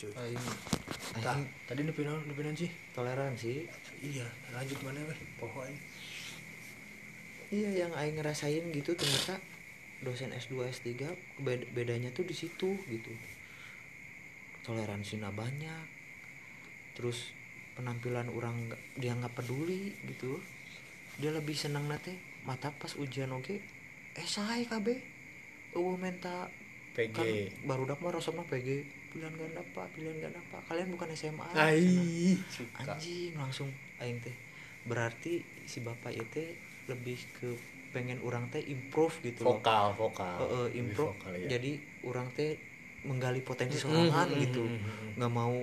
cuy. Aing Tah, aing tadi nepi naon nepi naon sih? Toleransi iya lanjut mana weh? Pokoknya iya yang aing ngerasain gitu ternyata dosen S2 S3 bed- bedanya tuh di situ gitu. Toleransinya banyak. Terus penampilan orang dia nggak peduli gitu. Dia lebih senang nate mata pas ujian oke esai KB uh menta PG kan baru dapat mah PG pilihan ganda pak pilihan ganda pak kalian bukan SMA ai suka. Anjing langsung. Aing teh berarti si bapak itu lebih ke pengen orang teh improve gitu loh. Vokal vokal. Eh, eh, Lebih improve. vokal, ya. jadi orang teh menggali potensi Mm, serangan mm, gitu. Mm, mm, mm. nggak mau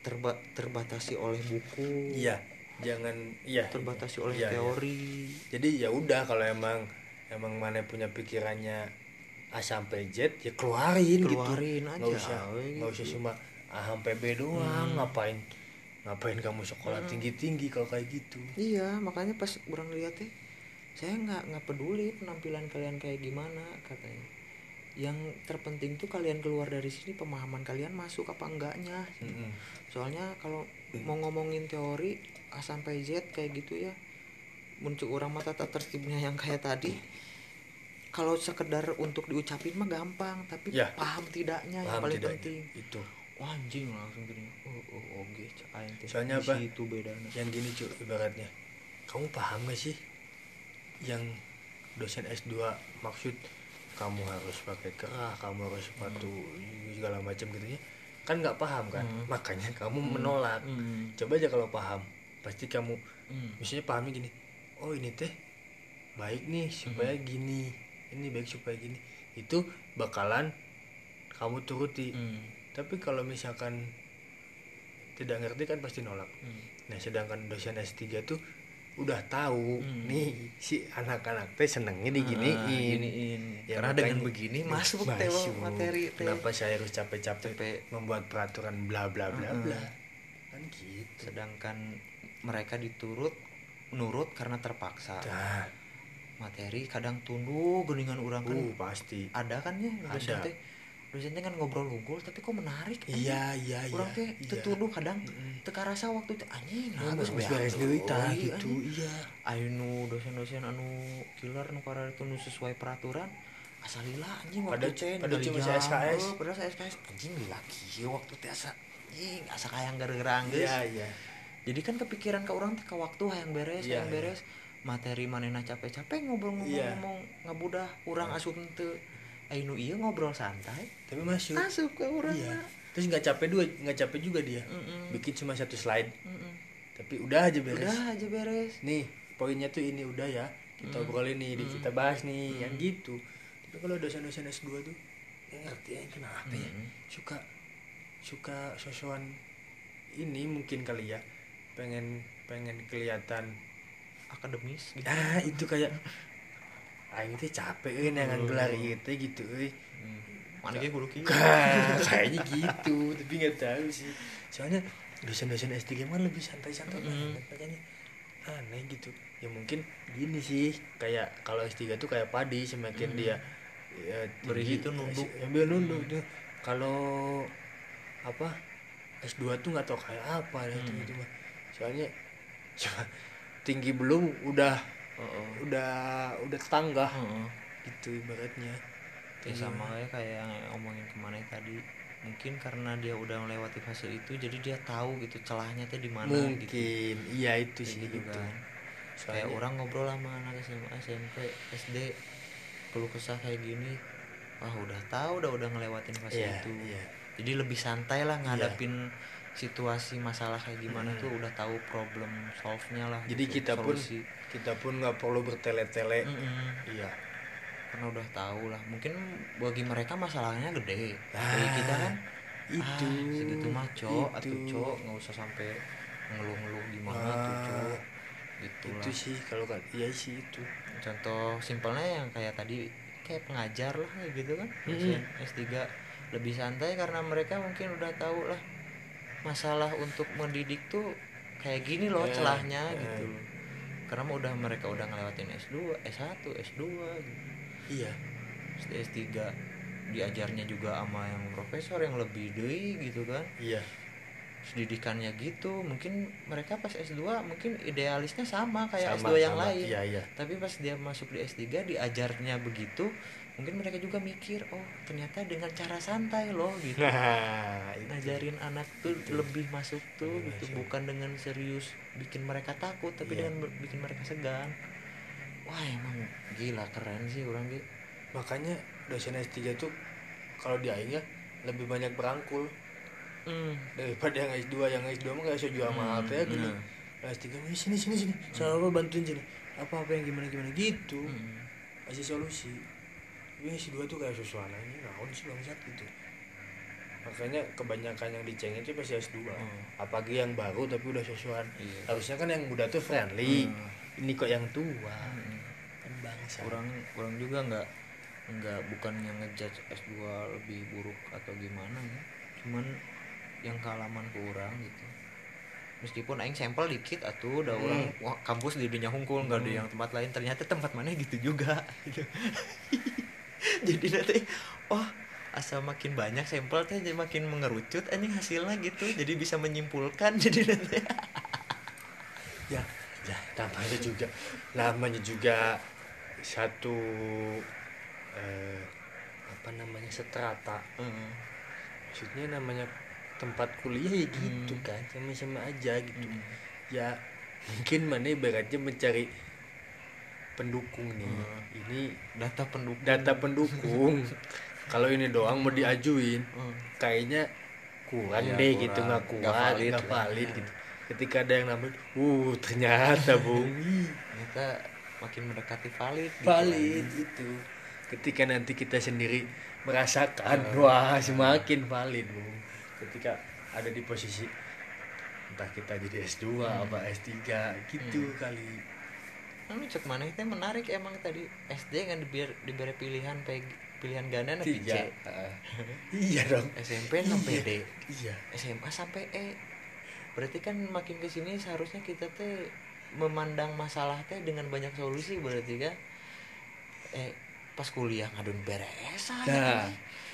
terba terbatasi oleh buku. Iya jangan iya. Terbatasi oleh Iya, iya. teori. Jadi ya udah kalau emang emang mana punya pikirannya A sampai Z ya keluarin, Keluarin gitu aja, nggak usah nggak usah gitu. cuma A sampai B doang ngapain ngapain kamu sekolah tinggi tinggi kalau kayak gitu? Iya makanya pas orang lihat teh saya nggak nggak peduli penampilan kalian kayak gimana katanya. Yang terpenting tuh kalian keluar dari sini pemahaman kalian masuk apa enggaknya. Mm-mm. soalnya kalau mau ngomongin teori A sampai Z kayak gitu ya muncul orang mata tak tertibnya yang kayak tadi kalau sekedar untuk diucapin mah gampang tapi Ya. paham tidaknya yang paham paling tidak penting. itu. Wah, anjing langsung gini. Oh oh oke teh. Soalnya apa? situ bedanya. Yang gini cuy ibaratnya. Kamu paham gak sih yang dosen S2 maksud? Kamu harus pakai kerah kamu harus sepatu segala macam gitu ya. Kan nggak paham kan? Hmm. makanya kamu menolak. Hmm. coba aja kalau paham pasti kamu Hmm. misalnya pahamnya gini oh ini teh baik nih supaya Hmm. gini ini baik supaya gini itu bakalan kamu turuti Hmm. tapi kalau misalkan tidak ngerti kan pasti nolak Hmm. nah sedangkan dosen S3 tuh udah tahu Hmm. nih si anak-anak teh senengnya Ah, diginiin giniin. Ya, karena dengan begini masuk teh Masuk. materi teh kenapa saya harus capek-capek Capek. membuat peraturan bla bla bla Heeh. bla kan gitu sedangkan mereka diturut nurut karena terpaksa nah materi kadang tunduk geningan orang kan uh pasti. ada kan ya dosen teh. Dosen teh kan ngobrol unggul tapi kok menarik iya iya iya. Orang teh iya. tetuduh kadang. Mm-mm. teka rasa waktu itu anjing Nah, geus beres. deui tah gitu iya. Ayo nu dosen-dosen anu killer nu karena itu nu sesuai peraturan asal lila anjing waktu Pada- teh pada jam. saya SKS. Oh, padahal saya SKS anjing lila kieu waktu teh asa anjing asa kayang gara-gara geus. iya. Iya jadi kan kepikiran ke orang teh ke waktu hayang beres Iya, hayang beres materi manena capek-capek ngobrol-ngomong-ngomong ngabudah urang Iya. asup teu Ayo nu ieu ngobrol santai tapi masuk. asup ke urang iya. Terus nggak capek dua nggak capek juga dia. Mm-mm. bikin cuma satu slide. Mm-mm. tapi udah aja beres. Udah aja beres. Nih poinnya tuh ini udah ya. Kita obrolin nih di- kita bahas nih yang gitu. Tapi kalau dosen-dosen S2 tuh ya ngerti ya kenapa ya. Mm-mm. suka suka sosokan ini mungkin kali ya. Pengen pengen kelihatan akademis gitu ah itu kayak aing teh capek euy nangan gelar ieu teh gitu euy Hmm. mana ge kudu kieu kayaknya gitu tapi nggak tahu sih soalnya dosen-dosen S3 mah lebih santai-santai Mm. banget makanya aneh gitu ya mungkin gini sih kayak kalau S3 tuh kayak padi semakin Mm. dia ya, tinggi, tuh nunduk. ya, ambil nunduk tuh kalau apa S2 tuh nggak tahu kayak apa itu Mm. gitu mah soalnya cuma tinggi belum udah Heeh. udah udah tetangga. Heeh. gitu ibaratnya. Ya sama ya kayak yang ngomongin ke mana tadi. Mungkin karena dia udah melewati fase itu jadi dia tahu gitu celahnya teh di mana mungkin. Gitu iya itu sih gitu gitu, kan. Soalnya- kayak orang ngobrol sama anak SMA SMP SD keluh kesah kayak gini wah udah tahu udah udah ngelewatin fase Iya, itu. iya. jadi lebih santai lah ngadapin situasi masalah kayak gimana Hmm. tuh udah tahu problem solve nya lah jadi gitu, kita pun solusi. kita pun nggak perlu bertele-tele Mm-mm. iya karena udah tahu lah mungkin bagi mereka masalahnya gede Ah, bagi kita kan itu ah, segitu mah cok atau cok nggak usah sampai ngeluh-ngeluh gimana Ah, tuh cok gitu itu lah sih kalau kan iya sih itu contoh simpelnya yang kayak tadi kayak pengajar lah gitu kan Mm-mm. dosen S3 lebih santai karena mereka mungkin udah tahu lah masalah untuk mendidik tuh kayak gini loh Eh, celahnya eh. gitu. Karena udah mereka udah ngelewatin S2 S1 S2 gitu. Iya. SD S3 diajarnya juga sama yang profesor yang lebih deui gitu kan. Iya. Pendidikannya gitu mungkin mereka pas S2 mungkin idealisnya sama kayak Sama, S2 yang sama. lain. Iya iya. Tapi pas dia masuk di S3 diajarnya begitu mungkin mereka juga mikir oh ternyata dengan cara santai loh gitu nah itu. ngajarin anak tuh Itu. lebih masuk tuh Lebih gitu masuk. bukan dengan serius bikin mereka takut tapi Iya. dengan bikin mereka segan wah emang gila keren sih orang gitu makanya dosen S3 tuh kalau di Aing ya lebih banyak berangkul hmm. daripada yang S2 yang S2 mah kayak jual mahal teh Hmm, gitu nah. S3 mah sini sini sini selalu bantuin sini apa apa yang gimana gimana gitu Hmm. kasih solusi tapi S2 tuh kayak susuan aja naon sih bangsat gitu makanya kebanyakan yang dicengin tuh pasti S2 Hmm. apalagi yang baru tapi udah susuan Iya. harusnya kan yang muda tuh friendly Hmm. ini kok yang tua Hmm. kan bangsa orang orang juga nggak nggak bukan yang ngejudge S2 lebih buruk atau gimana ya cuman yang kalaman ke orang gitu meskipun aing sampel dikit atuh udah Hmm. orang wah kampus di dunia hungkul nggak ada Hmm. yang tempat lain ternyata tempat mana gitu juga gitu. jadi nanti oh asal makin banyak sampel teh jadi makin mengerucut anjing hasilnya gitu jadi bisa menyimpulkan jadi nanti ya ya namanya juga namanya juga satu eh, apa namanya setrata Heeh. maksudnya namanya tempat kuliah ya gitu Hmm. kan sama-sama aja gitu Hmm. ya mungkin mana ibaratnya mencari pendukung nih Hmm. ini data pendukung data pendukung kalau ini doang mau diajuin Hmm. kayaknya kurang Iya, deh kurang. gitu nggak Nggak kuat valid nggak lah. valid gitu ketika ada yang nambahin uh ternyata bung ternyata makin mendekati valid gitu valid kan. itu ketika nanti kita sendiri merasakan Hmm. wah semakin valid bung ketika ada di posisi entah kita jadi S2 Hmm. apa S3 gitu Hmm. kali Anu cek mana itu menarik? Emang tadi SD kan diberi, diberi pilihan PG, pilihan ganda na tiga. PC Ah. iya dong. SMP sampai D? Iya. SMA sampai E. Berarti kan makin ke sini seharusnya kita teh memandang masalah teh dengan banyak solusi berarti kan? Eh pas kuliah ngadun beres aja. nah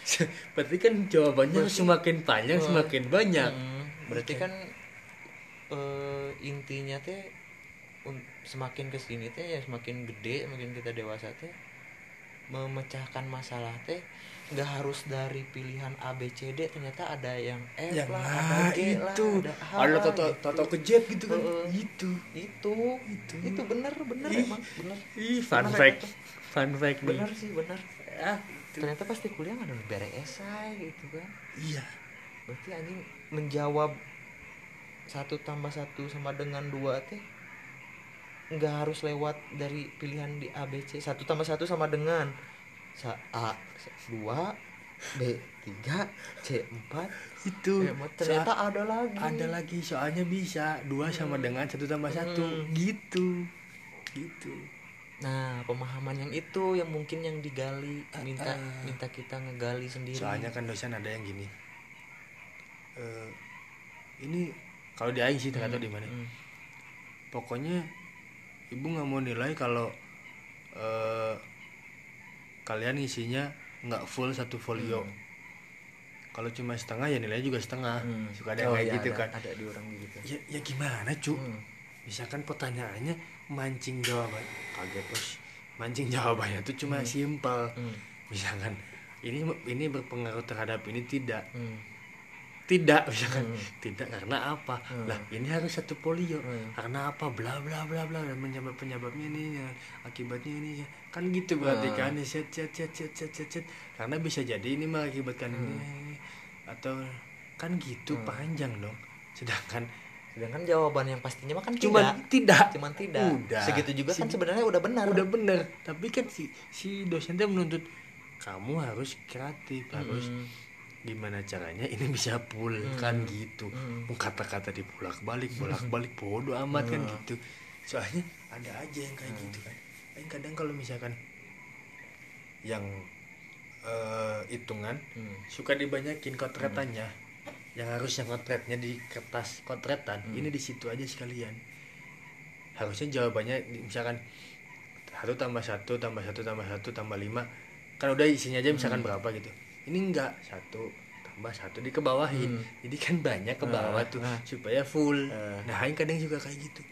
berarti kan jawabannya Berarti- semakin panjang Hmm. semakin banyak. Hmm, berarti kan eh, intinya teh semakin ke sini teh ya semakin gede semakin kita dewasa teh memecahkan masalah teh nggak harus dari pilihan A B C D ternyata ada yang F yang lah lah ada G lah itu ada H ada lah, toto gitu. toto kejet gitu kan? Heeh. gitu. Itu. Itu. itu bener bener Ih. emang bener. Ih fun Bener fact. itu. fun fact nih. Bener sih bener. Ah ternyata pasti kuliah nggak ada beres esai gitu kan. Iya. Berarti anjing menjawab satu tambah satu sama dengan dua teh nggak harus lewat dari pilihan di A B C. Satu tambah satu sama dengan sa A dua B tiga C empat. Itu. Eh, ternyata ada lagi. Ada lagi soalnya bisa. Dua sama dengan satu tambah satu. Hmm. gitu. Gitu. Nah pemahaman yang itu yang mungkin yang digali minta ah. minta kita ngegali sendiri. Soalnya kan dosen ada yang gini. Eh ini kalau di Aing sih ternyata di mana? Hmm. pokoknya ibu nggak mau nilai kalau eh kalian isinya nggak full satu folio Hmm. kalau cuma setengah ya nilainya juga setengah Hmm. suka ada yang Oh, kayak iya, gitu ada, kan ada di orang gitu ya ya gimana cu Hmm. misalkan pertanyaannya mancing jawaban kaget bos mancing jawabannya tuh cuma Hmm. simpel Hmm. misalkan ini ini berpengaruh terhadap ini tidak Hmm. Tidak misalkan Hmm. tidak karena apa Hmm. lah ini harus satu polio Hmm. karena apa bla bla bla bla dan penyebab penyebabnya ini ya, akibatnya ini ya. kan gitu berarti Hmm. kan ya, set set set set set set set. karena bisa jadi ini mengakibatkan ini, ini atau kan gitu Hmm. panjang dong sedangkan sedangkan jawaban yang pastinya mah kan cuma tidak tidak cuman tidak Udah. segitu juga kan Segi- sebenarnya udah benar udah bener tapi kan si si dosennya menuntut kamu harus kreatif harus Hmm. Gimana caranya ini bisa full Hmm. kan gitu Hmm. Kata-kata dibolak balik bolak balik bodoh amat kan Hmm. gitu soalnya ada aja yang kayak gitu kan Aing kadang kalau misalkan yang eh, hitungan Hmm. suka dibanyakin kotretannya yang harusnya kotretnya di kertas kotretan Hmm. ini di situ aja sekalian harusnya jawabannya misalkan satu tambah satu tambah satu tambah satu tambah lima kan udah isinya aja misalkan berapa gitu ini enggak satu tambah satu di kebawahin jadi kan banyak ke bawah tuh ah. supaya full. Ah. nah ini kadang juga kayak gitu.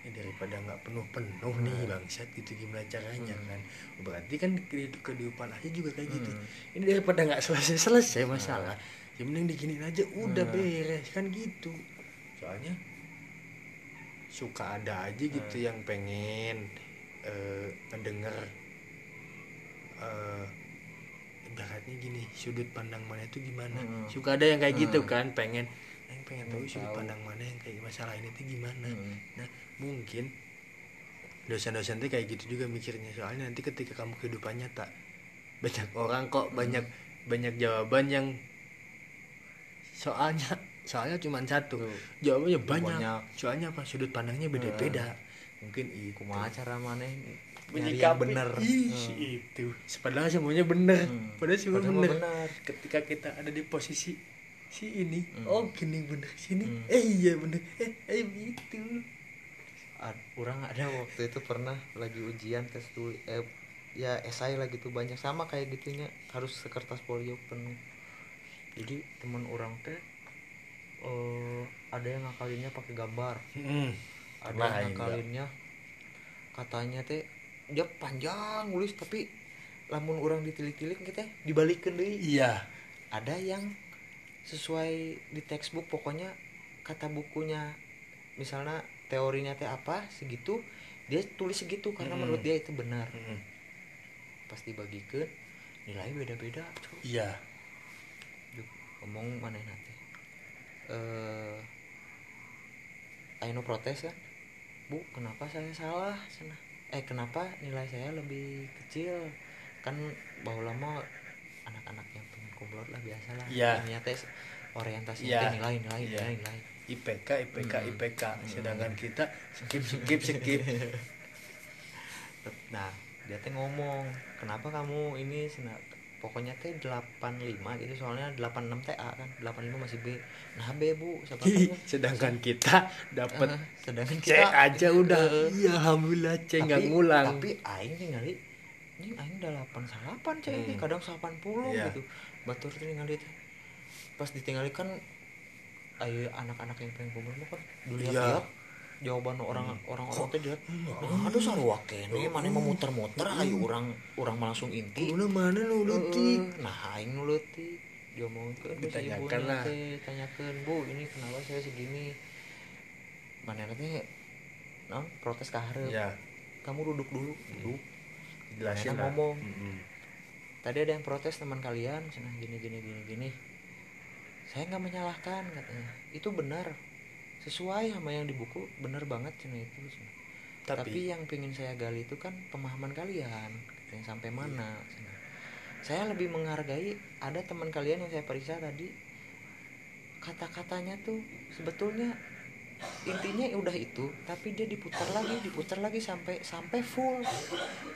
Ya, daripada nggak penuh penuh nih bangsat gitu gimana caranya kan. Berarti kan kehidupan aja juga kayak gitu. Ini daripada nggak selesai selesai masalah ya mending aja udah beres kan gitu. Soalnya suka ada aja gitu yang pengen eh ngedenger eh ibaratnya gini sudut pandang mana itu gimana Hmm. suka ada yang kayak gitu Hmm. kan pengen yang pengen tahu Hmm, sudut tahu. pandang mana yang kayak masalah ini tuh gimana Hmm. nah mungkin dosen-dosen tuh kayak gitu juga mikirnya soalnya nanti ketika kamu kehidupan nyata banyak orang kok banyak banyak jawaban yang soalnya soalnya cuma satu Tuh. jawabannya banyak. Banyak. soalnya apa sudut pandangnya beda-beda mungkin itu kumaha cara mana menyikapi. Ih, Hmm. itu. Padahal semuanya bener. Hmm. padahal semua bener. ketika kita ada di posisi si ini Hmm. oh gini bener sini. Hmm. eh iya bener. Eh, eh itu Ad- orang ada waktu itu pernah lagi ujian tes tulis eh, ya esai lah gitu. Banyak sama kayak gitunya. Harus sekertas folio penuh. Jadi teman orang teh eh, ada yang ngakalinnya pakai gambar. Hmm. ada Nah, yang ngakalinnya. Katanya teh dia panjang nulis tapi lamun orang ditilik-tilik kita dibalikin deh iya. Ada yang sesuai di textbook pokoknya kata bukunya misalnya teorinya teh apa segitu dia tulis segitu karena Hmm. menurut dia itu benar. Hmm. pas dibagikan nilai beda-beda iya. Duh, ngomong mana nanti? Eh Aino protes kan? Bu kenapa saya salah Cenah. Eh kenapa nilai saya lebih kecil kan bahwa lama anak-anak yang pengen kumlot lah biasa lah Iya. Ininya tes orientasi Iya. nilai nilai Iya. nilai nilai IPK IPK Hmm. IPK sedangkan kita skip skip skip nah dia teh ngomong kenapa kamu ini? Pokoknya teh 85 gitu soalnya 86 TA kan 85 masih B. Nah B bu tahu. sedangkan kita dapat Eh, sedangkan C aja udah. Eh, iya alhamdulillah C nggak ngulang. tapi aing ningali ini aing udah 88 cek ini Hmm. kadang 80 Iya. gitu. Batur tuh ningali teh. Pas ditinggali kan ayo anak-anak yang pengen mah kan Iya. lihat jawaban orang orang orang teh Hmm. nah aduh sarua kene mana mau muter-muter ayo orang orang langsung inti. Kudu mana lu Heeh, nah aing nu leutik. Diomongkeun ku si Ditanyakan lah. teh tanyakeun bu ini kenapa saya segini? Mana teh non protes ka hareup. Ya. Kamu duduk dulu. Duduk jelasin lah. ngomong. Mm-mm. tadi ada yang protes teman kalian cenah gini gini gini gini. Saya nggak menyalahkan katanya. Itu benar sesuai sama yang di buku benar banget cenah itu cenah. tapi, tapi, yang pengen saya gali itu kan pemahaman kalian yang sampai mana cenah. saya lebih menghargai ada teman kalian yang saya periksa tadi kata-katanya tuh sebetulnya intinya udah itu tapi dia diputar lagi diputar lagi sampai sampai full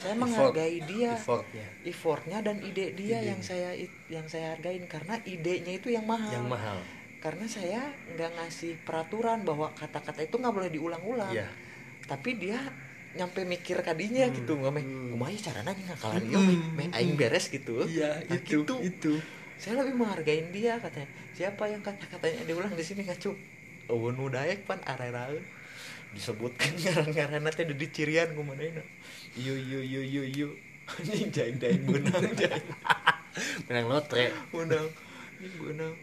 saya Effort. menghargai dia effortnya effortnya dan ide dia Ide. yang saya yang saya hargain karena idenya itu yang mahal yang mahal karena saya nggak ngasih peraturan bahwa kata-kata itu nggak boleh diulang-ulang. Iya. Tapi dia nyampe mikir kadinya Hmm. gitu nggak meh Hmm. kumaha caranya ngakalan Hmm. ieu meh meh aing beres gitu. Iya Nah, itu gitu. itu. Saya lebih menghargain dia katanya. Siapa yang kata-katanya diulang di sini ngacu oh nu daek pan arera disebutkan ngaran-ngaran teh di cirian kumaha iyo iyo iyo iyo iyo. Anjing jaing daeng beunang jaing. Menang lotre. Beunang anjing beunang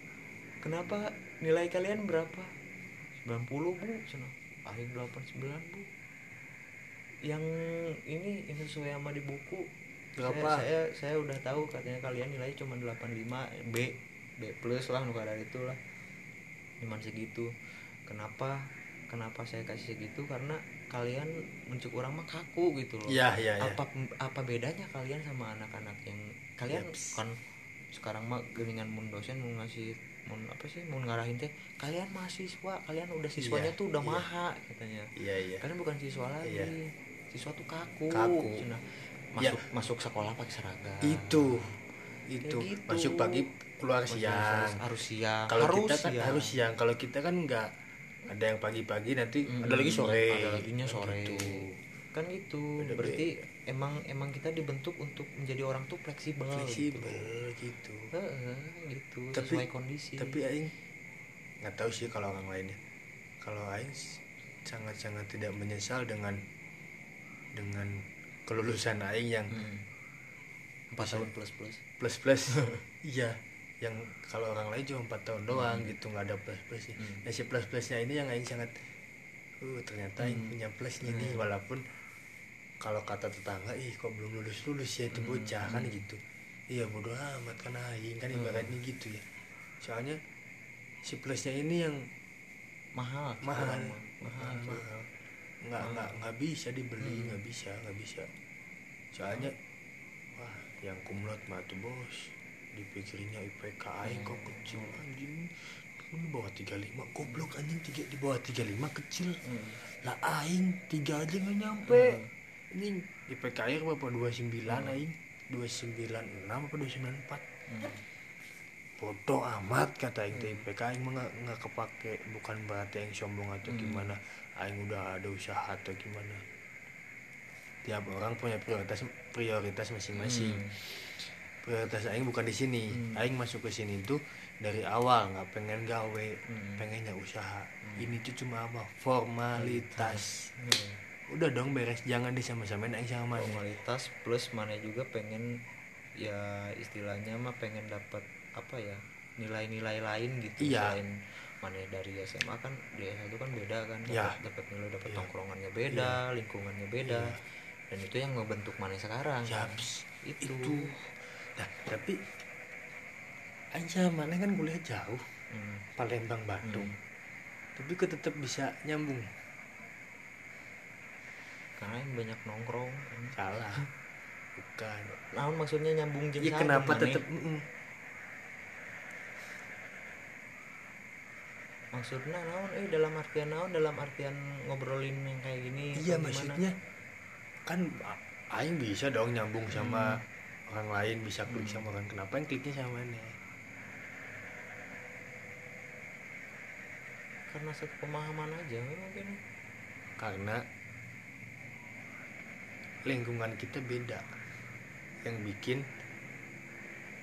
kenapa? Nilai kalian berapa? 90 bu. Cenah aing 89 bu. Yang ini yang sesuai sama di buku. Berapa? saya, saya saya udah tahu katanya kalian nilai cuma 85 B. B plus lah nu kadar itulah cuman segitu. Kenapa? Kenapa saya kasih segitu? Karena kalian mencuk orang mah kaku gitu loh. Iya iya iya. Apa apa bedanya kalian sama anak-anak yang kalian Yaps. kan sekarang mah geningan mun dosen mau ngasih mun apa sih mau ngarahin teh kalian mahasiswa kalian udah siswanya Iya, tuh udah iya. maha katanya iya iya kalian bukan siswa lagi Iya. siswa tuh kaku, Kaku. Cenah. Ya. masuk masuk sekolah pakai seragam itu itu Kayak gitu. masuk pagi keluar Masuk siang harus, siang kalau harus kita kan siang. harus siang kalau kita kan nggak ada yang pagi-pagi nanti Mm, ada lagi sore ada laginya sore Gitu. kan gitu Beda-beda. berarti emang emang kita dibentuk untuk menjadi orang tuh fleksibel fleksibel gitu. gitu Heeh, gitu Tapi- sesuai kondisi tapi aing nggak tahu sih kalau orang lainnya kalau aing s- sangat-sangat tidak menyesal dengan dengan kelulusan aing yang Hmm. empat Bisa. tahun plus plus plus plus iya yang kalau orang lain cuma empat tahun doang gitu nggak ada plus plus Hmm. nah si plus plusnya ini yang aing sangat uh ternyata aing Hmm. punya plusnya nih Hmm. walaupun kalau kata tetangga ih kok belum lulus lulus ya itu Hmm. bocah kan Hmm. gitu iya bodoh amat kan aing kan Hmm. ibaratnya gitu ya soalnya si plusnya ini yang mahal mahal mahal mah. mahal, mahal nggak Mahal. nggak nggak bisa dibeli Hmm. nggak bisa nggak bisa soalnya wah yang kumlot mah tuh bos dipikirnya IPK aing kok Hmm. kecil anjing ini bawah 35 goblok anjing tiga di bawah 35 kecil Hmm. lah aing tiga aja nggak nyampe Hmm. Ini IPK aing berapa 29 Hmm. aing 296 apa 294 Hmm. bodoh amat kata aing Hmm. IPK aing mah nggak- nggak kepake bukan berarti aing sombong atau Hmm. gimana aing udah ada usaha atau gimana tiap orang punya prioritas prioritas masing-masing Hmm. prioritas aing bukan di sini Hmm. aing masuk ke sini tuh dari awal nggak pengen gawe Hmm. pengennya usaha Hmm. ini tuh cuma apa formalitas Hmm. Udah dong beres jangan disama-samain aing sama mana formalitas plus mana juga pengen ya istilahnya mah pengen dapat apa ya nilai-nilai lain gitu Iya. selain mana dari SMA kan di SMA itu kan beda kan Ya. dapat dapat nilai dapat Iya. tongkrongannya beda lingkungannya beda Iya. dan itu yang membentuk mana sekarang Yaps, itu, itu nah tapi sama mana kan kuliah jauh Hmm. Palembang Bandung Hmm. tapi kok tetap bisa nyambung karena yang banyak nongkrong. Salah. Bukan. Naon maksudnya nyambung jeung ya kenapa tetap mm, maksudnya naon? Eh dalam artian naon? Dalam artian ngobrolin yang kayak gini iya gimana? maksudnya kan aing bisa dong nyambung sama Hmm. orang lain bisa klik Hmm. sama orang kenapa yang kliknya sama mana? Karena satu pemahaman aja mungkin. Karena lingkungan kita beda. Yang bikin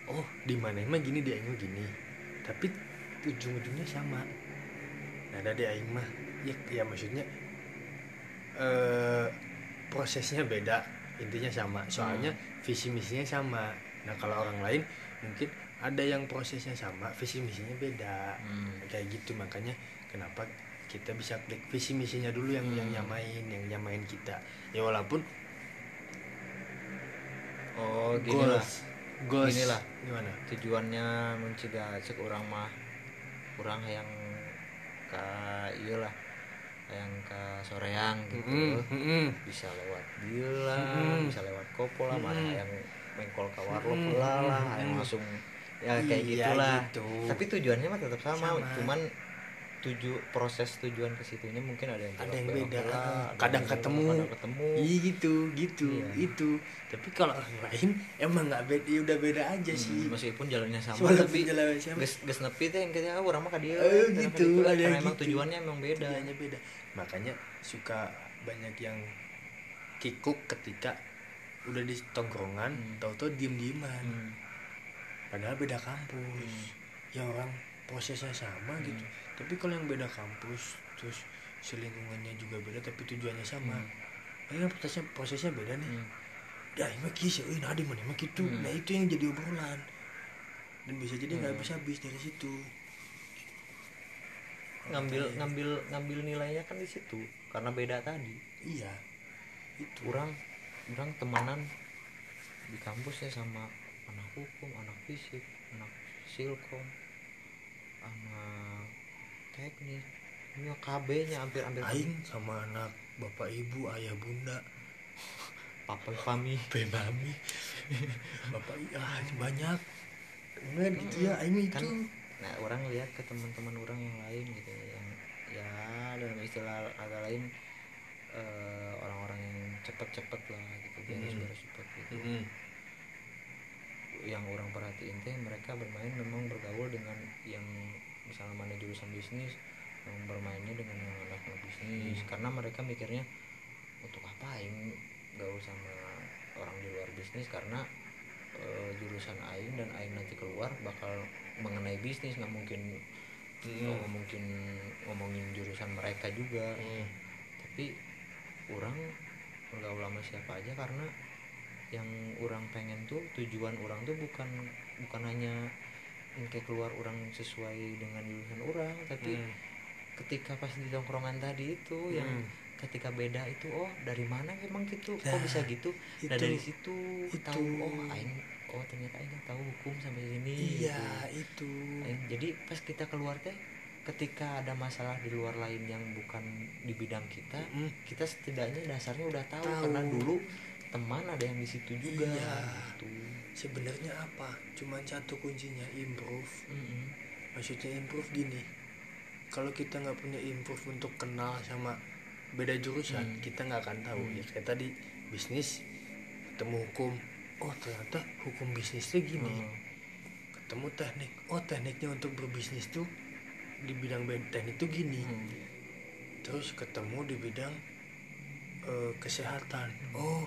oh di mana emang gini di aing gini. Tapi ujung-ujungnya sama. Nah dari aing mah ya, ya maksudnya eh prosesnya beda. Intinya sama. Soalnya visi misinya sama. Nah kalau orang lain mungkin ada yang prosesnya sama visi misinya beda. Hmm. kayak gitu makanya kenapa kita bisa klik visi misinya dulu yang yang Hmm. nyamain yang nyamain kita. Ya walaupun oh gini lah goals Gini lah. gimana tujuannya mencegah cek orang mah kurang yang ke iya lah yang ke soreang gitu Mm-mm, mm-mm. bisa lewat bila Mm-mm. bisa lewat kopo lah mana Mm-mm. yang mengkol ke warlock Mm-mm, pula lah yang langsung ya kayak Iya, gitulah gitu. tapi tujuannya mah tetap sama, Sama. cuman tuju proses tujuan ke situnya mungkin ada yang ada yang beda. lah, ada kadang ketemu. kadang ketemu. Iya gitu gitu Iya. itu. Tapi kalau orang lain emang nggak beda ya udah beda aja Hmm, sih. meskipun jalannya sama Walaupun tapi jalan sama. ges ges nepi teh yang kita orang mah ka dieu Eh, gitu, dieu, ada yang emang gitu. tujuannya emang beda. Tujuannya beda. Makanya suka banyak yang kikuk ketika udah di tongkrongan Hmm. tahu-tahu diem dieman Hmm. padahal beda kampus. Ya orang prosesnya sama Hmm. gitu tapi kalau yang beda kampus terus selingkungannya juga beda tapi tujuannya sama Hmm. ini kan prosesnya prosesnya beda nih Hmm. ya emang kisah eh nah di mana emang gitu Hmm. nah itu yang jadi obrolan dan bisa jadi nggak Hmm. habis habis dari situ ngambil Makanya- ngambil ngambil nilainya kan di situ karena beda tadi iya itu orang orang temanan di kampus ya sama anak hukum anak fisik anak silkom anak teknik ini KB nya hampir hampir aing sama anak bapak ibu ayah bunda. Papa pami. Bebami bapak i- ah banyak. Bener gitu ya aing itu kan nah orang lihat ke teman-teman orang yang lain gitu yang ya dalam istilah kata lain eh, orang-orang yang cepet-cepet lah gitu beres Hmm. beres cepet gitu. Mm-mm. yang orang perhatiin teh mereka bermain memang bergaul dengan yang misalnya mana jurusan bisnis yang bermainnya dengan yang anak anak bisnis Hmm. karena mereka mikirnya untuk apa yang gaul sama orang di luar bisnis karena eh, jurusan aing dan aing nanti keluar bakal mengenai bisnis nggak mungkin Hmm. mungkin ngomongin jurusan mereka juga Hmm. tapi orang nggak ulama siapa aja karena yang orang pengen tuh tujuan orang tuh bukan bukan hanya kayak keluar orang sesuai dengan jurusan orang tapi Hmm. ketika pas di tongkrongan tadi itu yang Hmm. ketika beda itu oh dari mana emang gitu Nah, kok bisa gitu nah itu- dari situ itu. tahu oh aing oh ternyata aing tahu hukum sampai sini iya gitu. itu Aing- jadi pas kita keluar teh ketika ada masalah di luar lain yang bukan di bidang kita Mm. kita setidaknya dasarnya udah tahu, Tahu. karena dulu teman ada yang di situ juga Iya. gitu. Sebenarnya apa cuman satu kuncinya improve Mm-mm. maksudnya improve gini kalau kita nggak punya improve untuk kenal sama beda jurusan Hmm. kita nggak akan tahu Hmm. ya kayak tadi bisnis ketemu hukum oh ternyata hukum bisnis tuh gini Hmm. ketemu teknik oh tekniknya untuk berbisnis tuh di bidang teknik tuh gini Hmm. terus ketemu di bidang eh, kesehatan oh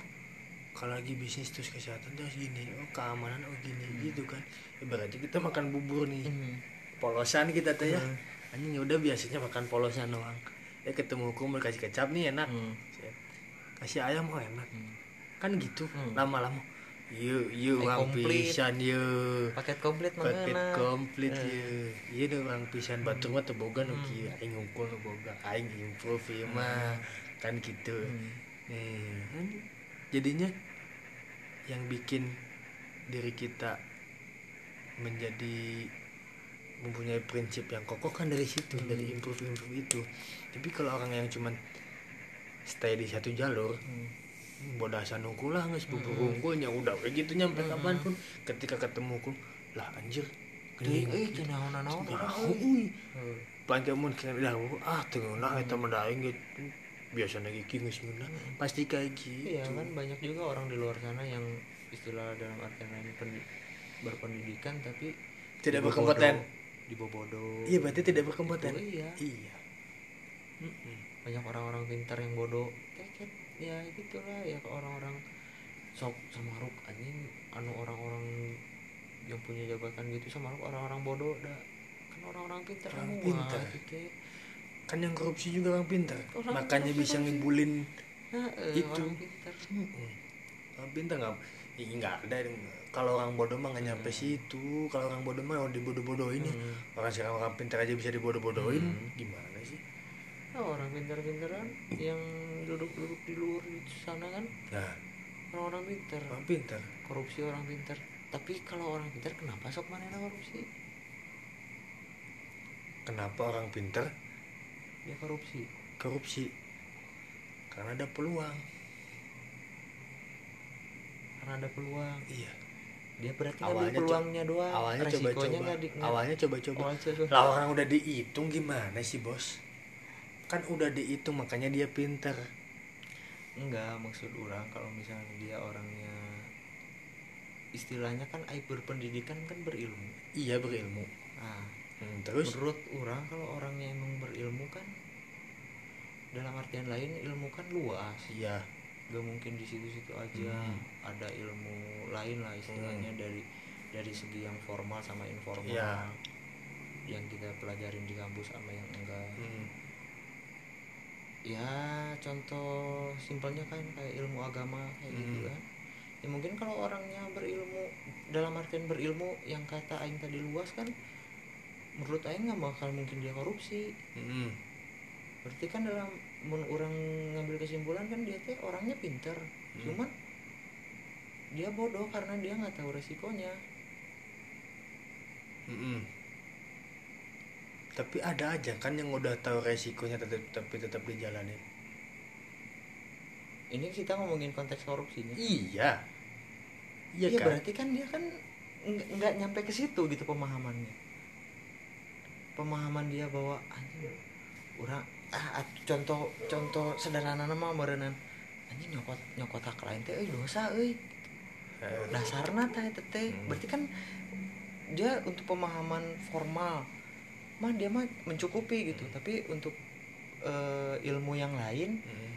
kalau lagi bisnis terus kesehatan terus gini oh keamanan oh gini gitu kan. Ibaratnya kita makan bubur nih. Hmm. polosan kita tuh ya. Hmm. anjing ya udah biasanya makan polosan doang. Ya ketemu hukum kasih kecap nih enak. Hmm. Kasih ayam oh enak. Hmm. kan gitu Hmm. lama-lama. Yuk yuk Eh, orang komplit. pisan yuk paket komplit mah paket komplit ya iya. Deh orang pisan. Batu mah teu boga nu Hmm. kieu aing ngukul nu boga aing improve ieu mah kan gitu. Hmm. Eh, kan jadinya yang bikin diri kita menjadi mempunyai prinsip yang kokoh kan dari situ Hmm. dari improve improve itu tapi kalau orang yang cuman stay di satu jalur Hmm. bodasan hukum lah nggak bubur Hmm. unggulnya udah kayak gitu nyampe Hmm. kapan pun ketika ketemu hukum lah anjir Tahu, orang euy. uy. Heuh. Paling kamu kira dah ah tengah nah eta mah daeng gitu biasa lagi geus ngeuna Hmm. pasti kayak gitu. Iya kan banyak juga orang di luar sana yang istilah dalam artian lain pen- berpendidikan tapi Tidak berkompeten. dibobodo iya berarti tidak berkompeten Gitu, iya. Iya. Mm-mm. banyak orang-orang pintar yang bodoh. Keket. Ya gitulah. Ya ke orang-orang sok samaruk anjing. Anu orang-orang yang punya jabatan gitu samaruk orang-orang bodoh dah. Kan orang-orang pintar Orang semua pintar. gitu kan yang korupsi juga orang pintar. Orang makanya bisa korupsi. ngibulin nah, eh, Itu. orang pintar orang pintar nggak? Ih, nggak ada kalau orang bodoh mah nggak nyampe situ. Kalau orang bodoh mah orang dibodoh-bodohin ya. Hmm. orang sekarang orang pintar aja bisa dibodoh-bodohin. Hmm. gimana sih? Nah, orang pintar-pintaran yang duduk-duduk di luar di sana kan. Nah. Orang-orang pintar. Orang pintar. Korupsi orang pintar. Tapi kalau orang pintar kenapa sok mana korupsi? Kenapa orang pintar dia korupsi. Korupsi. Karena ada peluang. Karena ada peluang. Iya. Dia berarti Awalnya peluangnya doang awalnya coba-coba. awalnya coba-coba. Lah orang udah dihitung gimana sih bos? Kan udah dihitung makanya dia pinter. Enggak maksud orang kalau misalnya dia orangnya istilahnya kan aib berpendidikan kan berilmu. Iya berilmu. Nah Hmm, terus? Menurut orang kalau orangnya emang berilmu kan dalam artian lain ilmu kan luas. Iya. Gak mungkin di situ-situ aja. Hmm. ada ilmu lain lah istilahnya dari dari segi yang formal sama informal. Iya. yang kita pelajarin di kampus sama yang enggak. Hmm, ya contoh simpelnya kan kayak ilmu agama kayak gitu Hmm. kan. Ya mungkin kalau orangnya berilmu dalam artian berilmu yang kata aing tadi luas kan menurut aing nggak bakal mungkin dia korupsi. Hmm, berarti kan dalam mun orang ngambil kesimpulan kan dia teh orangnya pinter. Hmm. cuman dia bodoh karena dia nggak tahu resikonya. Hmm. tapi ada aja kan yang udah tahu resikonya tetap tapi tetap dijalanin ini kita ngomongin konteks korupsinya. Iya. Iya Iya, kan? berarti kan dia kan nggak nyampe ke situ gitu pemahamannya pemahaman dia bahwa anjing orang ah at- contoh contoh sederhana nama merenan anjing nyokot nyokot hak lain teh dosa euy Eh, dasarna teh teh teh. Hmm. berarti kan dia untuk pemahaman formal mah dia mah mencukupi gitu tapi untuk eh, ilmu yang lain hmm,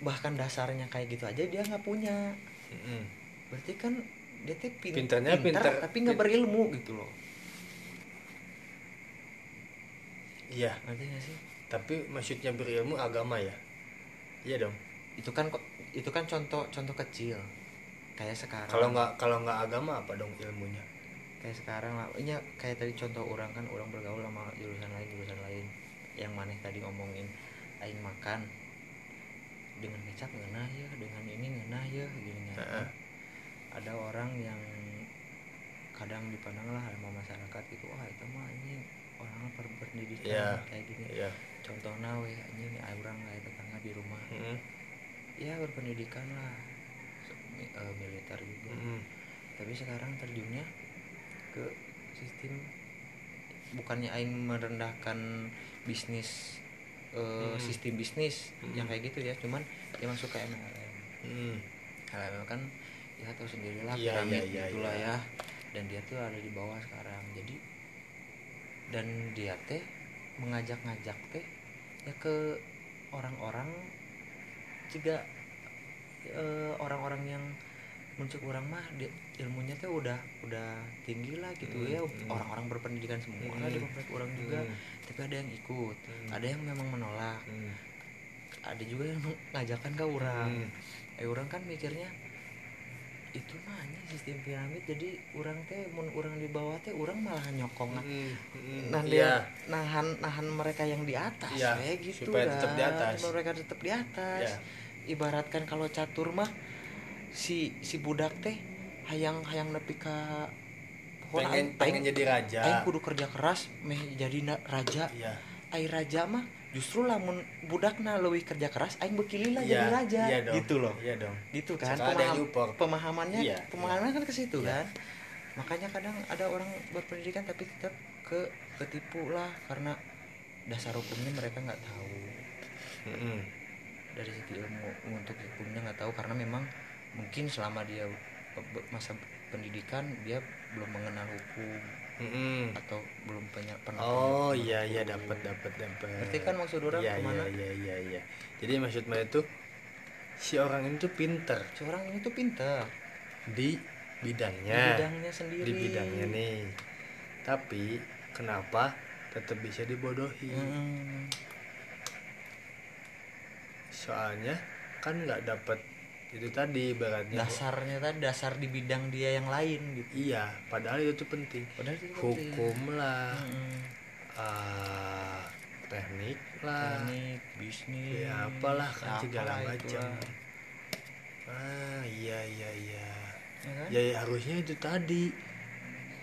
bahkan dasarnya kayak gitu aja dia nggak punya Mm-mm. berarti kan dia teh pintar, pinter. tapi nggak berilmu gitu loh iya. Ngerti sih? Tapi maksudnya berilmu agama ya? Iya dong. Itu kan kok itu kan contoh contoh kecil. Kayak sekarang. Kalau nggak kalau nggak agama apa dong ilmunya? Kayak sekarang lah. Ini kayak tadi contoh orang kan orang bergaul sama jurusan lain jurusan lain. Yang maneh tadi ngomongin aing makan. Dengan kecap ngenah ya dengan ini ngenah ya gini kan. Heeh. ada orang yang kadang dipandang lah sama masyarakat gitu wah itu mah ini orang ber- berpendidikan Iya. kayak gini iya contohnya weh ini orang kayak tetangga di rumah Mm-mm. ya berpendidikan lah eh, militer juga Mm-mm. tapi sekarang terjunnya ke sistem bukannya aing merendahkan bisnis Hmm. sistem bisnis Hmm. yang kayak gitu ya cuman dia masuk ke MLM Mm. MLM kan ya tahu sendirilah Iya, piramid iya, iya, gitulah iya. ya dan dia tuh ada di bawah sekarang jadi dan dia teh mengajak-ngajak teh ya ke orang-orang juga eh, orang-orang yang muncul orang mah dia, ilmunya tuh udah udah tinggi lah gitu Hmm, ya hmm. orang-orang berpendidikan semua lah di Hmm. komplek orang juga Mm. tapi ada yang ikut Hmm. ada yang memang menolak Mm. ada juga yang ngajakan ke orang Mm. eh orang kan mikirnya itu mah hanya sistem piramid jadi orang teh mun orang di bawah teh orang malah nyokong Mm. Mm. nah Iya. dia nahan nahan mereka yang di atas Iya, kayak gitu supaya tetap di atas. Supaya mereka tetap di atas Iya. ibaratkan kalau catur mah si si budak teh hayang hayang nepi ka pengen pengen aing- jadi raja aing kudu kerja keras meh jadi raja iya aing raja mah justru lamun budakna leuwih kerja keras aing bekili lah Iya, jadi raja. iya dong. gitu loh. Iya dong. Gitu kan? Pemaham- pemahamannya Iya, pemahamannya kan ke situ Iya. kan? Makanya kadang ada orang berpendidikan tapi tetap ke ketipu lah karena dasar hukumnya mereka nggak tahu. Mm-mm. dari segi ilmu untuk hukumnya nggak tahu karena memang mungkin selama dia masa pendidikan dia belum mengenal hukum Mm-mm. atau belum punya pernah Oh iya iya dapat dapat dapat. Ngerti kan maksud orang Iya ke mana? iya iya iya. Jadi maksud saya itu si orang ini tuh pinter si orang ini tuh pinter di di bidangnya. bidangnya sendiri Di bidangnya nih. Tapi kenapa tetap bisa dibodohi? Hmm. Soalnya kan nggak dapat itu tadi ibaratnya. dasarnya tadi dasar di bidang dia yang lain gitu Iya, padahal itu tuh penting. padahal itu penting. Hukum lah, Mm-mm. ah, teknik lah, teknik bisnis ya apalah kan segala macam. Ah iya iya iya. ya kan? Ya, ya harusnya itu tadi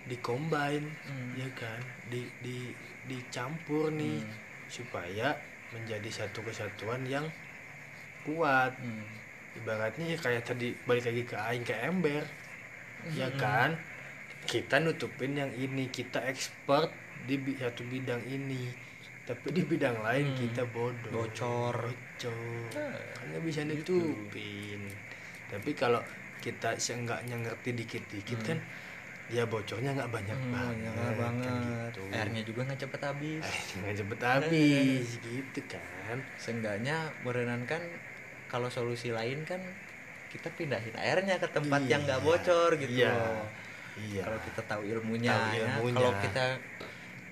dikombin, Hmm. ya kan, di di dicampur nih Hmm. supaya menjadi satu kesatuan yang kuat. Hmm. Ibaratnya ya kayak tadi balik lagi ke aing ke ember, ya Hmm. kan. Kita nutupin yang ini, kita expert di satu bidang ini. Tapi di bidang lain Hmm. kita bodoh. Bocor. Bocor. Nah, Kan nggak bisa gitu. nutupin. Tapi kalau kita seenggaknya ngerti dikit-dikit Hmm. kan ya bocornya nggak banyak Hmm, banget. kan banget gitu. airnya juga nggak cepet habis nggak cepet habis gitu kan. seenggaknya berenang kan kalau solusi lain kan kita pindahin airnya ke tempat yang nggak Iya, bocor gitu iya, loh. Iya. kalau kita tahu ilmunya, Tahu ya. ilmunya. kalau kita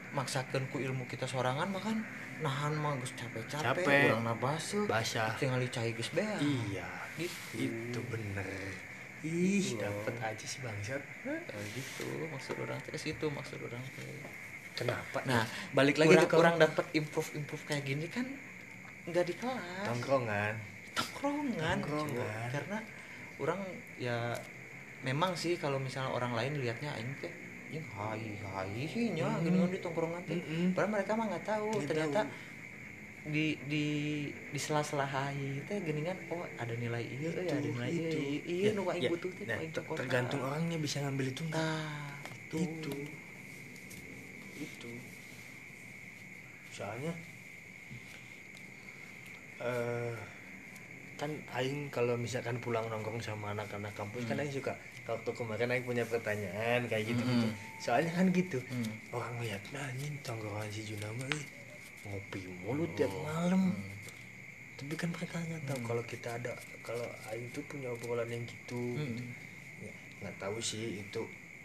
maksakan ku ilmu kita sorangan makan nahan mah geus capek-capek Capek. urang nabaseuh basah. tinggal dicai geus beak Iya. gitu Itu bener. Ih, Gitu dapat aja sih bangsat. Ya, gitu maksud orang teh ke situ maksud orang teh Kenapa? nah balik lagi orang, tuh orang dapat improve improve kayak gini kan nggak di kelas tongkrongan. Tongkrongan Tongkrongan. karena orang ya memang sih kalau misalnya orang lain lihatnya aing teh ini hai hai nya Hmm. gini di tongkrongan teh Mm-mm. padahal mereka mah nggak tahu Nggak ternyata tahu. di di di sela-sela hai teh geningan oh ada nilai iya Itu, ya ada nilai itu. iya, iya Ya, nu aing ya. butuh teh Nah, tergantung orangnya bisa ngambil itu nggak. nah itu itu itu soalnya eh kan aing kalau misalkan pulang nongkrong sama anak-anak kampus kan Hmm. aing suka waktu kemarin aing punya pertanyaan kayak gitu gitu Hmm. soalnya kan gitu Hmm. orang lihat nah tongkrongan si Junama eh, ngopi mulu tiap malam Hmm. tapi kan mereka nggak tahu Hmm. kalau kita ada kalau Aing tuh punya obrolan yang gitu Hmm. gitu. Ya, nggak tahu sih itu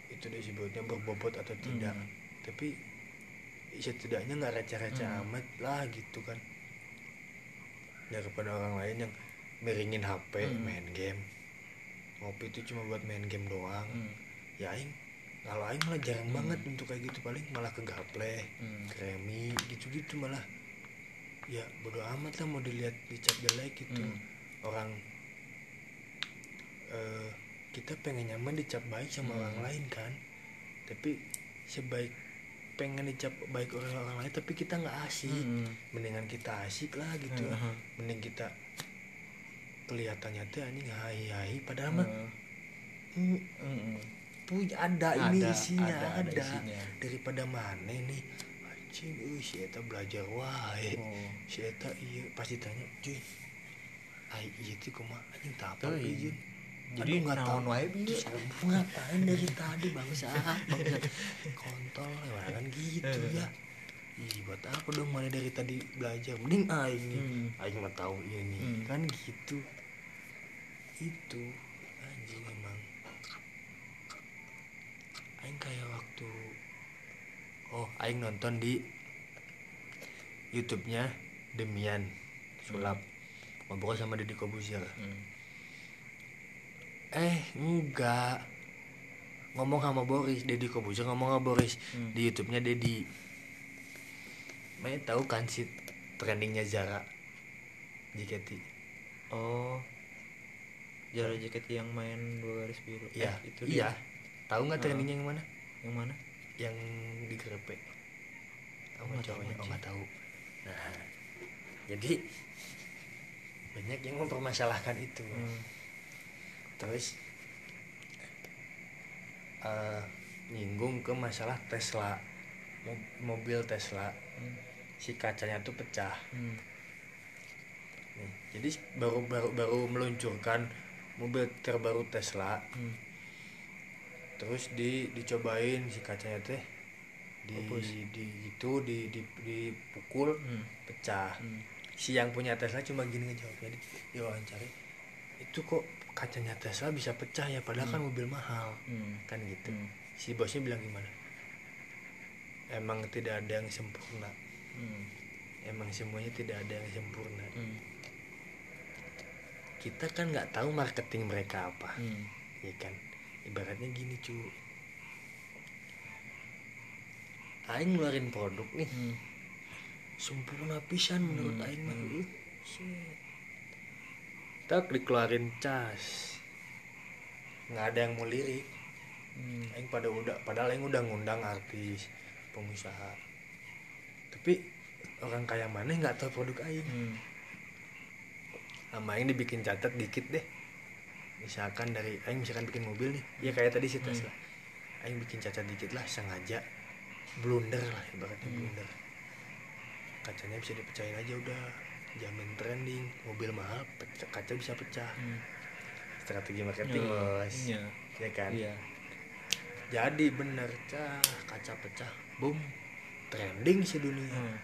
itu disebutnya berbobot atau tidak Hmm. tapi setidaknya nggak receh-receh Hmm. amat lah gitu kan daripada orang lain yang miringin HP Hmm. main game ngopi itu cuma buat main game doang Hmm. ya Aing kalau Aing malah jarang Hmm. banget untuk kayak gitu paling malah ke gaple Hmm. kremi gitu-gitu malah ya bodo amat lah mau dilihat dicap jelek gitu Hmm. orang eh, kita pengen nyaman dicap baik sama Hmm. orang lain kan tapi sebaik pengen dicap baik oleh orang lain tapi kita nggak asik Hmm. mendingan kita asik lah gitu. Hmm. mending kita kelihatannya tuh anjing hai hai padahal mah Hmm. hmm, Hmm. punya ada, ini isinya ada, ada, ada isinya. daripada mana nih anjing euy si eta belajar wae Oh. si eta iya pasti tanya cuy ai iya tuh kumaha anjing tak apa izin Jadi nggak tahu. wae aku ngapain dari tadi bangsa bangsa kontol ya kan gitu ya Ih buat apa dong mana dari tadi belajar mending aing Hmm. aing mah tahu ini Hmm. kan gitu itu anjing emang. Aing kayak waktu oh aing nonton di YouTube-nya Demian sulap. Ngobrol sama Deddy Kobuzier. Hmm. eh enggak. Ngomong sama Boris Deddy Kobuzier ngomong sama Boris. Hmm. di YouTube-nya Deddy. Mae tahu kan si trendingnya Zara? JKT Oh. Jara jaket yang main dua garis biru. Iya, Eh, itu iya. dia. Tahu nggak trendingnya yang mana? Yang mana? Yang di grepe. Sama Nggak tahu, cowoknya, oh nggak tahu. Nah, jadi banyak yang mempermasalahkan itu. Hmm. Terus eh, nyinggung ke masalah Tesla, Mo- mobil Tesla, Hmm. si kacanya tuh pecah. Hmm. Nih, jadi baru baru baru meluncurkan mobil terbaru Tesla. Hmm. terus di dicobain si kacanya teh di Pupus. di itu di di dipukul Hmm. pecah Hmm. si yang punya Tesla cuma gini ngejawabnya di diwawancara itu kok kacanya Tesla bisa pecah ya padahal kan mobil mahal Hmm. kan gitu Hmm. si bosnya bilang gimana emang tidak ada yang sempurna Hmm. emang semuanya tidak ada yang sempurna Hmm. Kita kan nggak tahu marketing mereka apa Hmm. ya kan ibaratnya gini cu Aing ngeluarin produk nih Hmm. sempurna pisan menurut Hmm, Aing mah hmm. shit. tak dikeluarin cas nggak ada yang mau lirik Hmm. Aing pada udah padahal Aing udah ngundang artis pengusaha tapi orang kaya mana nggak tahu produk Aing Hmm. Sama Aing dibikin catat dikit deh. Misalkan dari Aing misalkan bikin mobil nih. Ya kayak tadi si Hmm. Tesla Aing bikin cacat dikit lah sengaja. Blunder lah ibaratnya Hmm. blunder. Kacanya bisa dipecahin aja udah. Jamin trending mobil mahal pecah, kaca bisa pecah. Hmm. strategi marketing Ya, bos. iya. ya kan? Iya. jadi bener cah. Kaca pecah boom. Trending sedunia Hmm.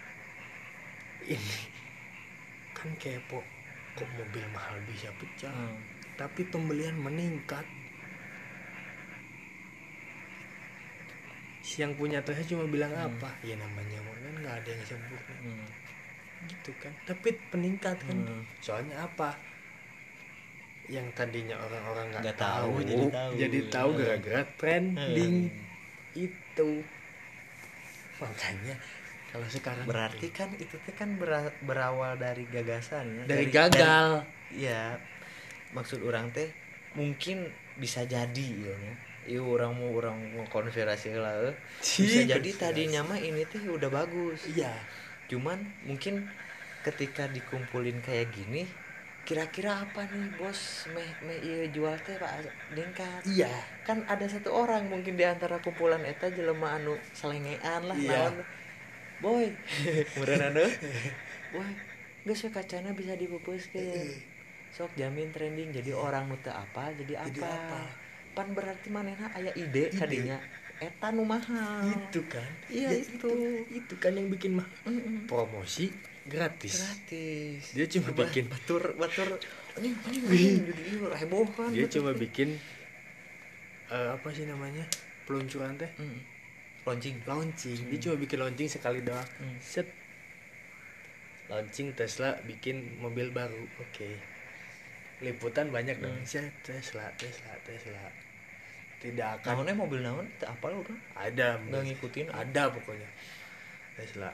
ini kan kepo kok mobil mahal bisa pecah Hmm. tapi pembelian meningkat si yang punya Tesla cuma bilang Hmm. apa ya namanya kan nggak ada yang sempurna Hmm. gitu kan tapi peningkat kan Hmm. soalnya apa yang tadinya orang-orang nggak Nggak tahu, tahu, jadi tahu. jadi tahu Hmm. gara-gara trending Hmm. itu makanya kalau sekarang Berarti kan itu teh kan bera- berawal dari gagasan ya. dari gagal Iya. Maksud orang teh mungkin bisa jadi ya. Iya orang mau orang mau konspirasi lah. Bisa jadi tadinya mah ini teh udah bagus. iya Cuman mungkin ketika dikumpulin kayak gini kira-kira apa nih bos meh meh iya jual teh pak dengkat iya kan ada satu orang mungkin di antara kumpulan eta jelema anu selengean lah Iya. naon boy. Meureun anu boy geus kacana bisa dipupuskeun sok jamin trending jadi orang nu teu apa jadi apa, Jadi apa? pan berarti manehna aya ide Ide. kadinya eta nu mahal itu kan? Iya, Ya, itu. itu. Kan yang bikin mah promosi gratis. Gratis. Dia cuma Ba- bikin- batur batur. Jadi hebohan dia cuma bikin eh, apa sih namanya peluncuran teh? Hmm. Launching. Launching. Dia cuma bikin launching sekali doang. Hmm. set. Launching Tesla bikin mobil baru. Oke. Liputan banyak dong. Hmm. set Tesla Tesla Tesla. Tidak akan namanya mobil naon apa lu kan ada. Nggak ngikutin. Ada pokoknya. Tesla.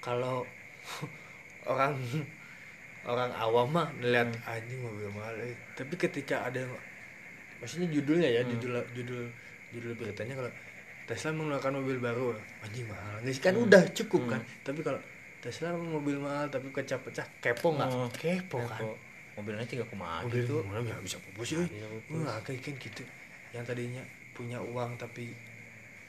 Kalau orang orang awam mah ngeliat Hmm. anjing mobil mahal. Eh. tapi ketika ada maksudnya judulnya ya Hmm. judul judul judul beritanya kalau Tesla mengeluarkan mobil baru anjing mahal sih kan Hmm. udah cukup Hmm. kan tapi kalau Tesla mobil mahal tapi pecah-pecah kepo nggak Oh, kepo kan Kepo. mobilnya tiga koma mobil mahal nggak bisa pupus sih Nggak bisa pupus. nggak kayak kan gitu yang tadinya punya uang tapi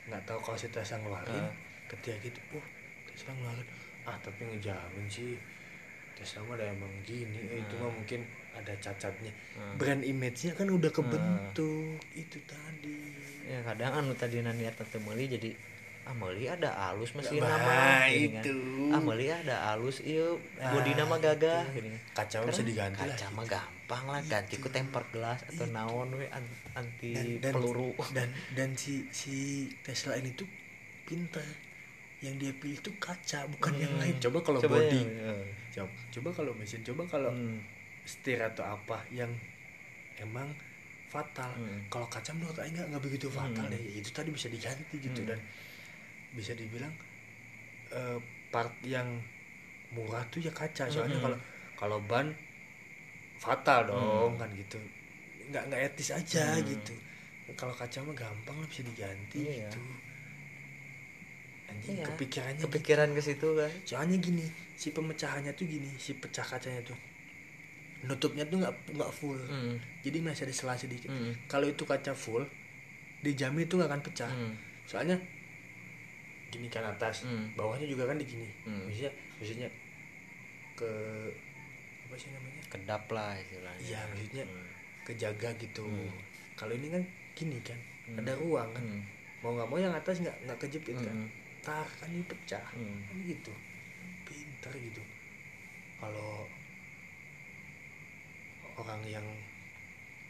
nggak tahu kalau si Tesla ngeluarin Ah. ketika gitu oh Tesla ngeluarin ah tapi ngejamin sih Tesla mah ada emang gini eh, itu Ah. mah mungkin ada cacatnya Ah. brand image-nya kan udah kebentuk itu tadi ya kadang anu tadi niat teu meuli jadi ah meuli ada alus mesin Nah, nama kan. itu. ah meuli ada alus ieu Nah, bodi nama gagah gini kaca bisa diganti kaca mah gampang lah ganti ku temper gelas atau naon we an- anti dan, dan, peluru dan dan si si Tesla ini tuh pintar yang dia pilih tuh kaca bukan yang Hmm. lain coba kalau Coba body yang- ya. coba, coba kalau mesin coba kalau Hmm. setir atau apa yang emang fatal Hmm. kalau kaca menurut Aing nggak nggak begitu fatal Hmm. deh itu tadi bisa diganti gitu Hmm. dan bisa dibilang eh, part yang murah tuh ya kaca soalnya Hmm. kalau kalau ban fatal dong Hmm. kan gitu nggak nggak etis aja Hmm. gitu kalau kaca mah gampang lah bisa diganti Iya. gitu anjing Iya. kepikirannya kepikiran ke situ kan soalnya gini si pemecahannya tuh gini si pecah kacanya tuh nutupnya tuh nggak nggak full Hmm. jadi masih ada selah sedikit Hmm. kalau itu kaca full dijamin itu nggak akan pecah Hmm. soalnya gini kan atas Hmm. bawahnya juga kan di gini Hmm. maksudnya maksudnya ke apa sih namanya kedap lah istilahnya Iya, maksudnya Hmm. kejaga gitu Hmm. kalau ini kan gini kan Hmm. ada ruang kan Hmm. mau nggak mau yang atas nggak nggak kejepit kan Hmm. tak kan ini pecah Hmm. kan gitu pintar gitu kalau orang yang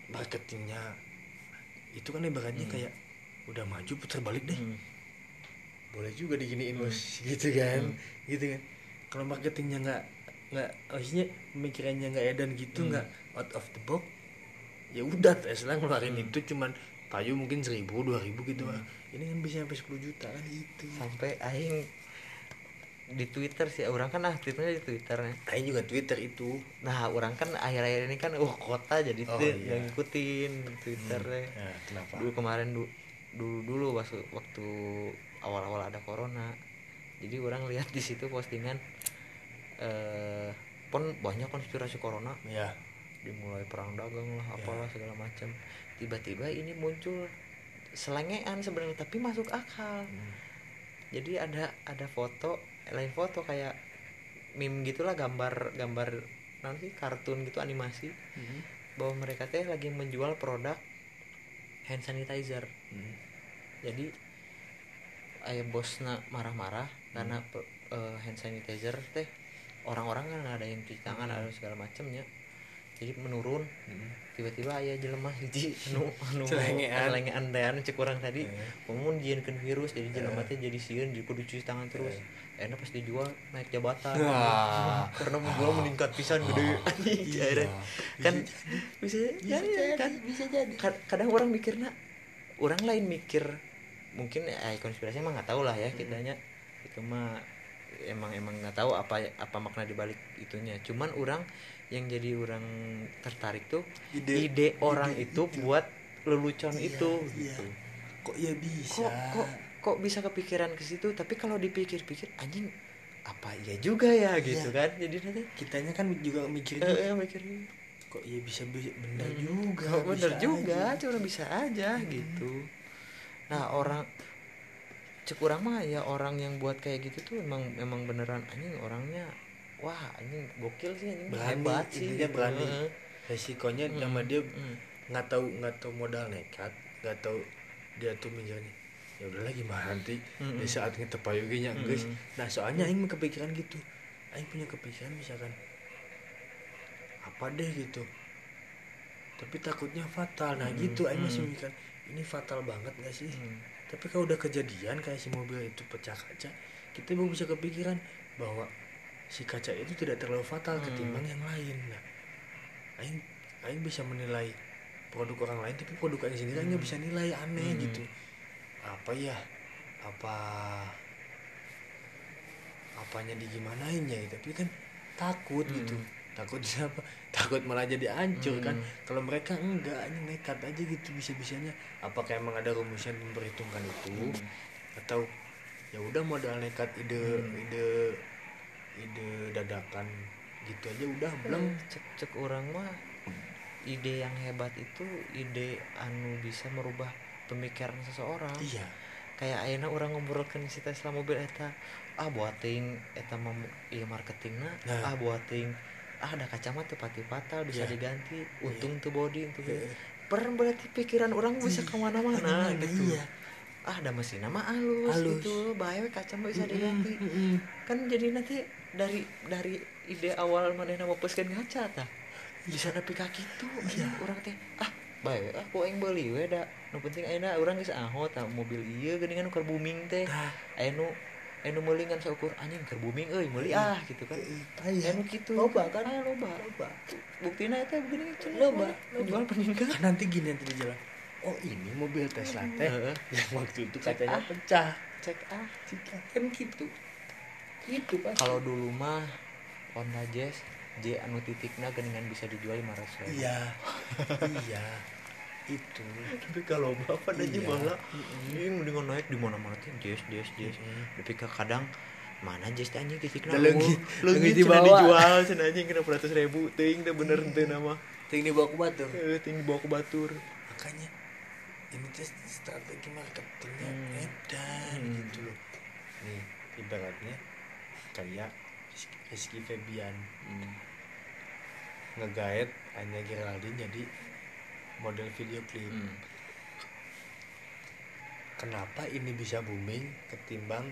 marketingnya itu kan ibaratnya Hmm. kayak udah maju putar balik deh Hmm. boleh juga diginiin Hmm. bos gitu kan Hmm. gitu kan kalau marketingnya nggak nggak maksudnya pemikirannya nggak edan gitu Hmm. nggak out of the box ya udah Tesla ngeluarin Hmm. itu cuman payu mungkin seribu dua ribu gitu Hmm. ini kan bisa sampai 10 juta kan gitu sampai aing di Twitter sih orang kan aktifnya di Twitter nih. Aing juga Twitter itu Nah, orang kan akhir-akhir ini kan uh kota jadi Oh, tuh iya. nggak ngikutin Twitter deh. ya, kenapa Dulu kemarin du- dulu dulu waktu waktu awal-awal ada corona. Jadi orang lihat di situ postingan eh pon banyak konspirasi corona ya dimulai perang dagang lah Ya. apalah segala macam. Tiba-tiba ini muncul selengean sebenarnya tapi masuk akal. Hmm. Jadi ada ada foto lain foto kayak meme gitulah gambar gambar nanti kartun gitu animasi Hmm. bahwa mereka teh lagi menjual produk hand sanitizer Hmm. jadi ayah bosna marah-marah karena Hmm. pe- eh, hand sanitizer teh orang-orang kan ada yang cuci tangan Hmm. ada segala macamnya jadi menurun Hmm. Tiba-tiba ayah jelema hiji anu anu selengean teh anu cek urang tadi. Eh. Pemun jieunkeun virus jadi jelema Eh. teh jadi sieun jadi kudu cuci tangan terus. Eh. enak pas dijual naik jabatan. Wah. karena menjual meningkat pisan gede. Anjing Iya. kan bisa, bisa jadi, jadi kan? bisa jadi. Kad- kadang orang mikirnya orang lain mikir mungkin eh, konspirasi emang nggak tahu lah ya kitanya. Itu mah emang emang nggak tahu apa apa makna dibalik itunya. Cuman orang yang jadi orang tertarik tuh Ide- ide, orang ide itu, itu. buat lelucon Iya, itu iya. gitu kok ya bisa kok kok kok bisa kepikiran ke situ tapi kalau dipikir-pikir anjing apa iya juga ya gitu Iya. kan jadi nanti kitanya kan juga mikir eh, eh, mikirnya kok ya bisa be- bener Hmm. juga Oh, bener bisa juga aja. cuma bisa aja gitu nah orang cek orang mah ya orang yang buat kayak gitu tuh emang emang beneran anjing orangnya wah anjing gokil sih anjing Berani, hebat sih intinya gitu. berani. Heeh. resikonya Hmm, sama dia hmm. nggak tahu nggak tahu modal nekat nggak tahu dia tuh misalnya ya udah lagi mah nanti Mm-mm. di saat kita payuginya Mm-mm. guys nah soalnya aing kepikiran gitu Aing punya kepikiran misalkan apa deh gitu tapi takutnya fatal nah Hmm, gitu Aing masih hmm. mikir ini fatal banget gak sih Hmm. tapi kalau udah kejadian kayak si mobil itu pecah kaca kita baru bisa kepikiran bahwa si kaca itu tidak terlalu fatal Hmm. ketimbang yang lain nah aing aing bisa menilai produk orang lain tapi produk aing sendiri aing nggak bisa nilai aneh Hmm. gitu apa ya apa apanya digimanain ya tapi kan takut Hmm. gitu takutnya apa takut malah jadi hancur kan Hmm. kalau mereka enggak ini nekat aja gitu bisa bisanya apakah emang ada rumus yang memperhitungkan itu Hmm. atau ya udah modal nekat ide Hmm. ide ide dadakan gitu aja udah belum cek cek orang mah ide yang hebat itu ide anu bisa merubah pemikiran seseorang iya kayak ayeuna orang ngobrolkan si Tesla mobil eta ah buating eta mah iya marketingna Nah. ah buating ah ada kacamata pati fatal bisa Iya. diganti untung tuh body untuk Iya. per berarti pikiran orang bisa Iya, ke mana-mana ke mana-mana, gitu iya. Ah ada mesin nama halus, Halus. gitu. Bahaya kacamata bisa Mm-mm, diganti. mm-mm. kan jadi nanti dari dari ide awal mana nama peskeun ngaca tah. Bisa nepi ka kitu Iya. orang teh. Ah bae aku aing beuli we da. Nu penting ayeuna urang geus aho tah mobil ieu geuningan keur booming teh. Aya nu aya nu meuli ngan saukur anjing keur booming euy meuli ah gitu kan. Iya. aya nu kitu. Loba kan? aya loba. Loba. buktina eta cenah Loba, penjual peningkat Kan nanti gini nanti di jalan oh ini mobil Tesla teh? Heeh. yang waktu itu Cek kacanya ah. pecah. Cek ah Cika, kan gitu. Gitu pak kalau dulu mah Honda Jazz J anu titikna geuningan bisa dijual 500 ribu. Iya. Iya. Itu. Tapi kalau bapak aja Iya. malah ini mendingan naik di mana mana tuh jazz jazz jazz. Tapi kadang mana jazz teh anjing titik Da leungit- leungit cenah dibawa. dijual anjing kena beratus ribu? Ting teh bener teu nama. Ting dibawa ke batu eh ting dibawa ke batur. Makanya ini tuh strategi marketingnya Hmm. edan Hmm. gitu loh nih ibaratnya kayak Rizky- Febian ngegaet Anya Geraldine jadi model video klip Hmm. kenapa ini bisa booming ketimbang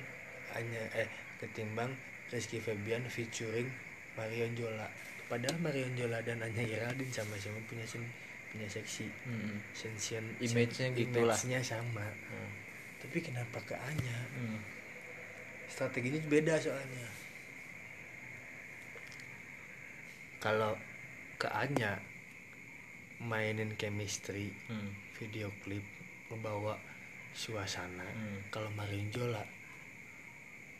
hanya eh ketimbang Rizky Febian featuring Marion Jola padahal Marion Jola dan Anya Geraldine sama-sama punya sen, punya seksi Hmm. sension Image-nya sen- gitu lah. image-nya sama Hmm. tapi kenapa ke Anya Hmm. strateginya beda soalnya kalau ke Anya mainin chemistry Hmm. video klip membawa suasana Hmm. kalau Marion Jola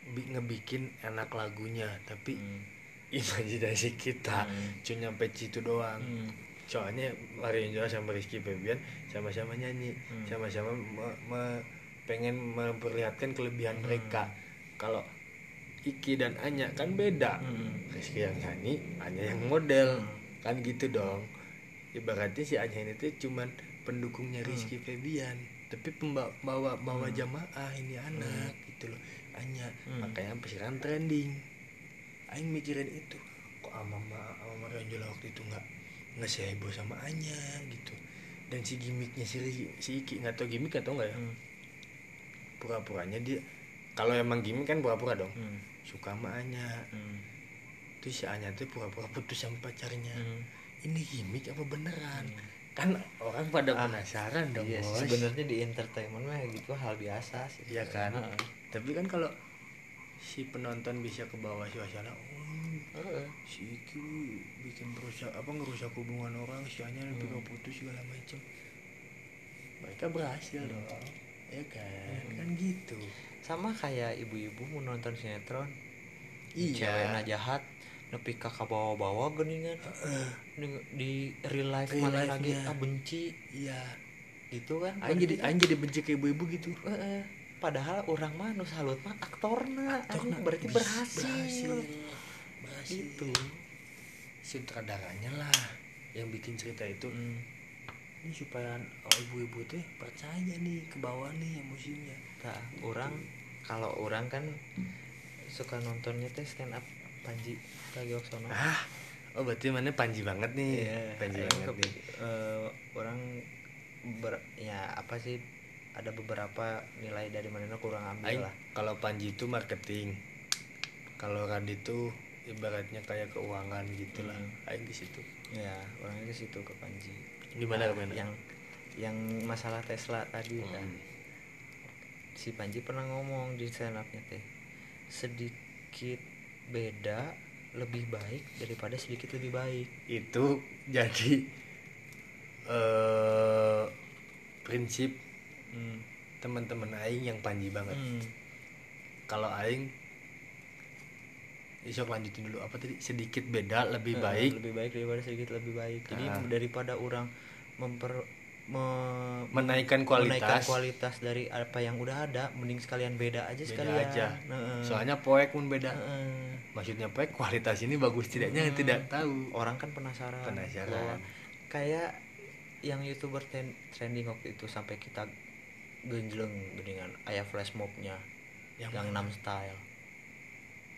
bi- ngebikin enak lagunya tapi Hmm. imajinasi kita Hmm. cuma nyampe situ doang Hmm. Soalnya Marion Jola sama Rizky Febian sama-sama nyanyi Hmm. sama-sama me- me- pengen memperlihatkan kelebihan Hmm. mereka kalau Iki dan Anya kan beda Hmm. Rizky yang nyanyi Anya yang model Hmm. kan gitu dong ibaratnya si Anya ini tuh cuman pendukungnya Hmm. Rizky Febian tapi pembawa bawa bawa Hmm. jamaah ini anak gitu loh Anya Hmm. makanya sekarang trending Aing mikirin itu kok ama ama Marion Jola waktu itu nggak nggak seheboh sama Anya gitu dan si gimmicknya si si Iki nggak tau gimmick atau nggak ya Hmm. pura-puranya dia kalau emang gimmick kan pura-pura dong Hmm. suka sama Anya Hmm. terus si Anya tuh pura-pura putus sama pacarnya Hmm. ini gimmick apa beneran Hmm. kan orang pada Ah, penasaran dong Iya, bos sebenarnya di entertainment mah gitu hal biasa sih. Iya kan? Heeh. tapi kan kalau si penonton bisa ke bawah suasana oh Si Iki bikin merusak apa ngerusak hubungan orang si Anya Hmm. hmm. putus segala macam mereka berhasil dong ya kan Hmm. kan gitu Sama kayak ibu-ibu mau nonton sinetron. Iya. Cewekna jahat nepi ka bawa-bawa geningan Heeh, di, di real life Real mana lagi ah benci iya gitu kan. Aing jadi Aing jadi benci ke ibu-ibu gitu Heeh. Padahal orang mah nu salut mah aktorna, Aktorna berarti berhasil. berhasil berhasil Gitu. sutradaranya lah yang bikin cerita itu Hmm. ini supaya oh, ibu-ibu teh percaya nih ke bawah nih emosinya Tah, orang kalau orang kan suka nontonnya teh stand up Panji Pragiwaksono. ah oh berarti mana panji banget nih Iya, panji banget ke- nih eh, orang ber, ya apa sih ada beberapa nilai dari mana kurang ambil Aing lah. kalau panji itu marketing kalau Randi itu ibaratnya kayak keuangan gitulah Hmm. aing di situ ya orangnya ke situ ke Panji gimana gimana yang yang masalah Tesla tadi kan Hmm. si Panji pernah ngomong di stand up-nya teh sedikit beda lebih baik daripada sedikit lebih baik itu jadi eh prinsip hmm. teman-teman aing yang panji banget Hmm. kalau aing isok lanjutin dulu apa tadi? Sedikit beda lebih baik. lebih baik daripada sedikit lebih baik. Jadi daripada orang memper me- menaikkan menaikkan kualitas. kualitas dari apa yang udah ada mending sekalian beda aja beda sekalian. aja. Heeh. soalnya poek pun beda. Heeh. maksudnya poek kualitas ini bagus tidaknya Hmm. tidak tahu. Orang kan penasaran. Penasaran. kayak yang youtuber ten- trending waktu itu sampai kita genjleng dengan ayah flash mobnya yang Gangnam Style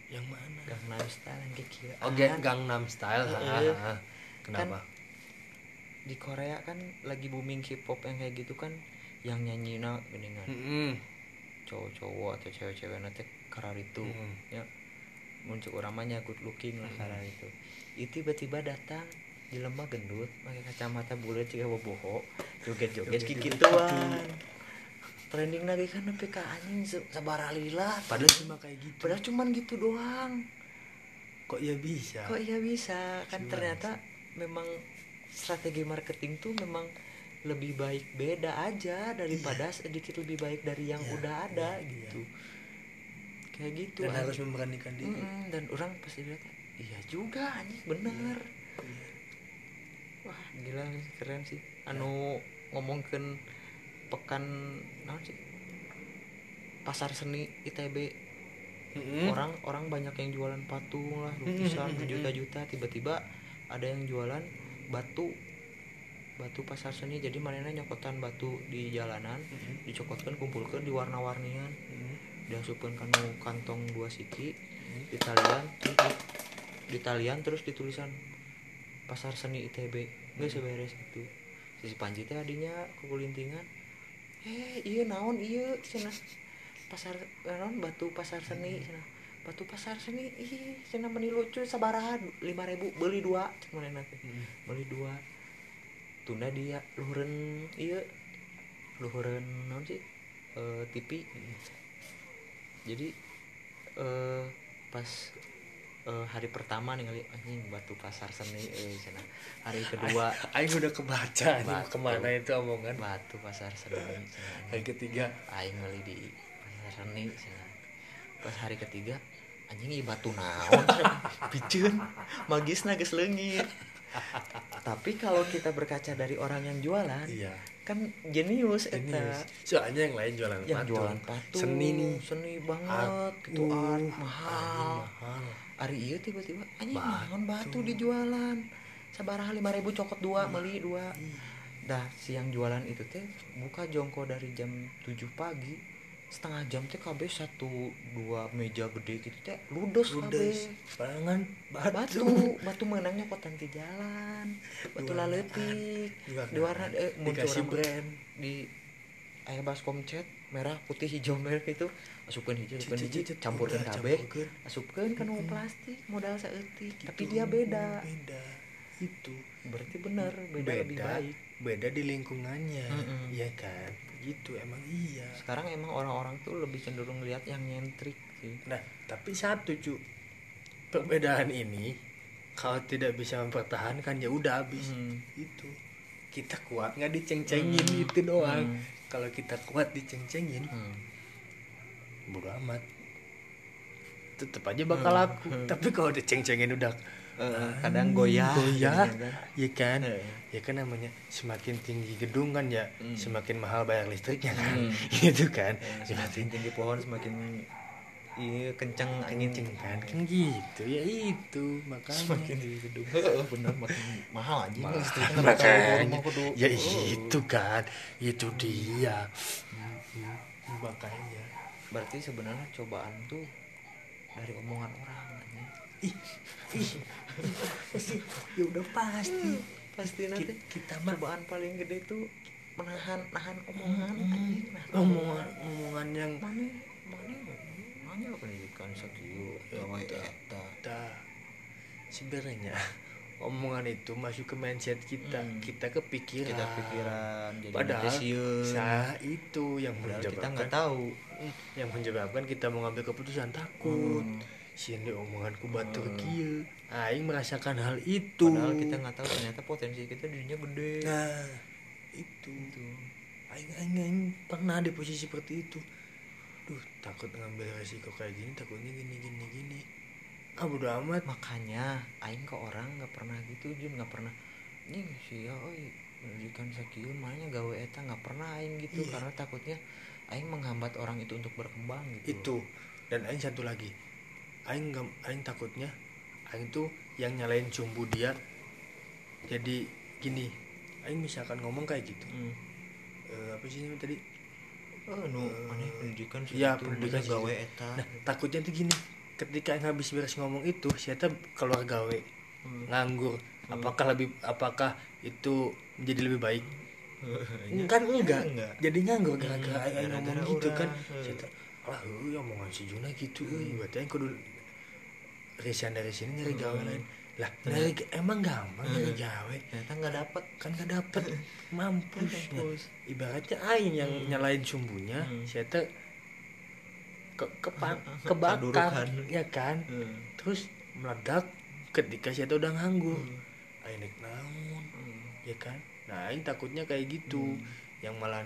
yang mana? Gangnam Style yang kayak kira oh Ga- Gangnam Style ha, ha, ha. kenapa? Di Korea kan lagi booming K-pop yang kayak gitu kan yang nyanyi na geningan Mm-mm. cowok-cowok atau cewek-cewek nanti karar itu Mm. ya. Muncul mah good looking lah Mm. karar itu itu tiba-tiba datang di lemah gendut pakai kacamata bulat juga boboho joget-joget Joget kikituan trending lagi kan sampai ke anjing se- sabaralila padahal cuma kayak gitu. Padahal cuman gitu doang. Kok ya bisa? Kok iya bisa? Kan Cuman. ternyata memang strategi marketing tuh memang lebih baik beda aja daripada sedikit lebih baik dari yang Iya, udah ada iya, gitu. kayak gitu dan anjing. harus memberanikan diri. Mm-mm, dan orang pasti lihat iya juga anjing bener. Iya. wah gila nih, keren sih. Anu ngomongkan pekan naon sih? Pasar seni ITB Mm-mm. orang orang banyak yang jualan patung lah lukisan Mm-mm. berjuta-juta tiba-tiba ada yang jualan batu batu pasar seni. Jadi manena nyokotan batu di jalanan Mm-mm. dicokotkan kumpulkan di warna-warnian. Mm-mm. diasupkan kanu kantong dua siki di talian terus di, di talian terus ditulisan pasar seni ITB nggak seberes itu. Si Panji teh adinya kukulintingan eh iya naon iya cina pasar naon batu pasar seni cina batu pasar seni ih cina meni lucu sabaraha lima ribu beli dua mana nanti. Mm-mm. beli dua. Tunda dia luhuren iya. Luhuren naon sih? Eh, TV jadi eh pas eh, hari pertama nih kali anjing batu pasar seni eh cenah. hari kedua. Aing udah kebaca nih Batu. ke mana itu omongan? Batu pasar seni cenah. hari ketiga. Aing ngali di pasar seni cenah. pas hari ketiga anjing ieu batu naon. Piceun magisna geus leungit. Tapi kalau kita berkaca dari orang yang jualan iya. kan jenius eta. Soalnya yang lain jualan yang patung. jualan patung seni nih. seni banget gitu Uh, art mahal. mahal hari iya tiba-tiba anjing Batu. naon batu dijualan sabaraha lima ribu cokot dua beli dua. Ih, dah si yang jualan itu teh buka jongko dari jam 7 pagi setengah jam teh KB satu dua meja gede gitu teh ludes KB. Ludes barengan batu. Batu batu menangnya kotan di jalan batu laletik di warna eh, muncul brand di ayah baskom cat merah putih hijau merah itu asupkan hijau asupkan hijau. campurkan kabeh. campurkeun. asupkan kan mau plastik modal seetik Gitu. tapi dia beda. Beda. Itu. Berarti benar beda, lebih baik. Beda di lingkungannya. Mm-mm. iya kan? Gitu emang iya. Sekarang emang orang-orang tuh lebih cenderung lihat yang nyentrik sih. Nah tapi satu cu. Perbedaan ini kalau tidak bisa mempertahankan ya udah habis. Itu. Kita kuat nggak diceng-cengin Hmm. itu doang. Hmm. Kalau kita kuat diceng-cengin Hmm. bodo amat tetep aja bakal Hmm. laku Hmm. tapi kalau diceng-cengin udah Eh, kadang goyah goyah kan. ya kan Eh. ya kan namanya semakin tinggi gedung kan ya Hmm. semakin mahal bayar listriknya kan Hmm. gitu kan Eh, semakin tinggi pohon semakin ini kenceng angin kenceng kan kan gitu. Ya itu makanya. Semakin tinggi gedung. Heeh, bener makin mahal aja Mahal, listriknya makanya. mau kudu ya Oh. itu kan itu dia. Hmm, makanya. Berarti sebenarnya cobaan tuh dari omongan orang ih ih. Pasti ya udah pasti. Pasti nanti Ki- kita mah cobaan paling gede tuh menahan nahan omongan Hmm, anjing. omongan omongan yang mana mana pendidikan sakieu gawe eta dah. Sebenarnya omongan itu masuk ke mindset kita. Hmm. kita kepikiran. Kita pikiran jadi padahal sah itu yang padahal kita nggak tahu. Hmm, yang menyebabkan kita mengambil keputusan takut. Hmm. sini omonganku batur Hmm. kieu. Aing merasakan hal itu. Padahal kita nggak tahu ternyata potensi kita dirinya gede. Nah itu. Gitu. aing aing aing pernah di posisi seperti itu duh takut ngambil resiko kayak gini takutnya gini gini gini. Ah bodo amat. Makanya aing ke orang nggak pernah gitu Jun nggak pernah. Nih sih ya oi pendidikan sakieu makanya gawe eta nggak pernah aing gitu Iya. karena takutnya aing menghambat orang itu untuk berkembang gitu. Itu. Dan aing satu lagi aing gak, aing takutnya aing tuh yang nyalain cumbu dia jadi gini aing misalkan ngomong kayak gitu. Hmm. Eh, apa sih ini tadi oh nu Eh, aneh pendidikan sih iya, gitu, pendidikan gawe eta nah takutnya tuh gini ketika aing habis beres ngomong itu siapa keluar gawe Hmm. nganggur apakah lebih apakah itu menjadi lebih baik Iya. kan enggak Enggak. jadi nganggur gara-gara Hmm, aing ngomong gara-gara gitu kan Hmm. Saya alah heuh omongan si Juna gitu euy berarti aing kudu resign dari sini nyari gawe Hmm. lain lah nyari emang gampang nyari gawe ternyata nggak dapet kan gak dapet mampus Nah, Mampus. ibaratnya aing yang nyalain sumbunya Hmm. saya teh ke kepan Hmm. kebakar Kadurukan. ya kan Hmm. terus meledak ketika saya teh udah nganggur Hmm. aing naik naon Hmm. ya kan nah aing takutnya kayak gitu Hmm. yang malah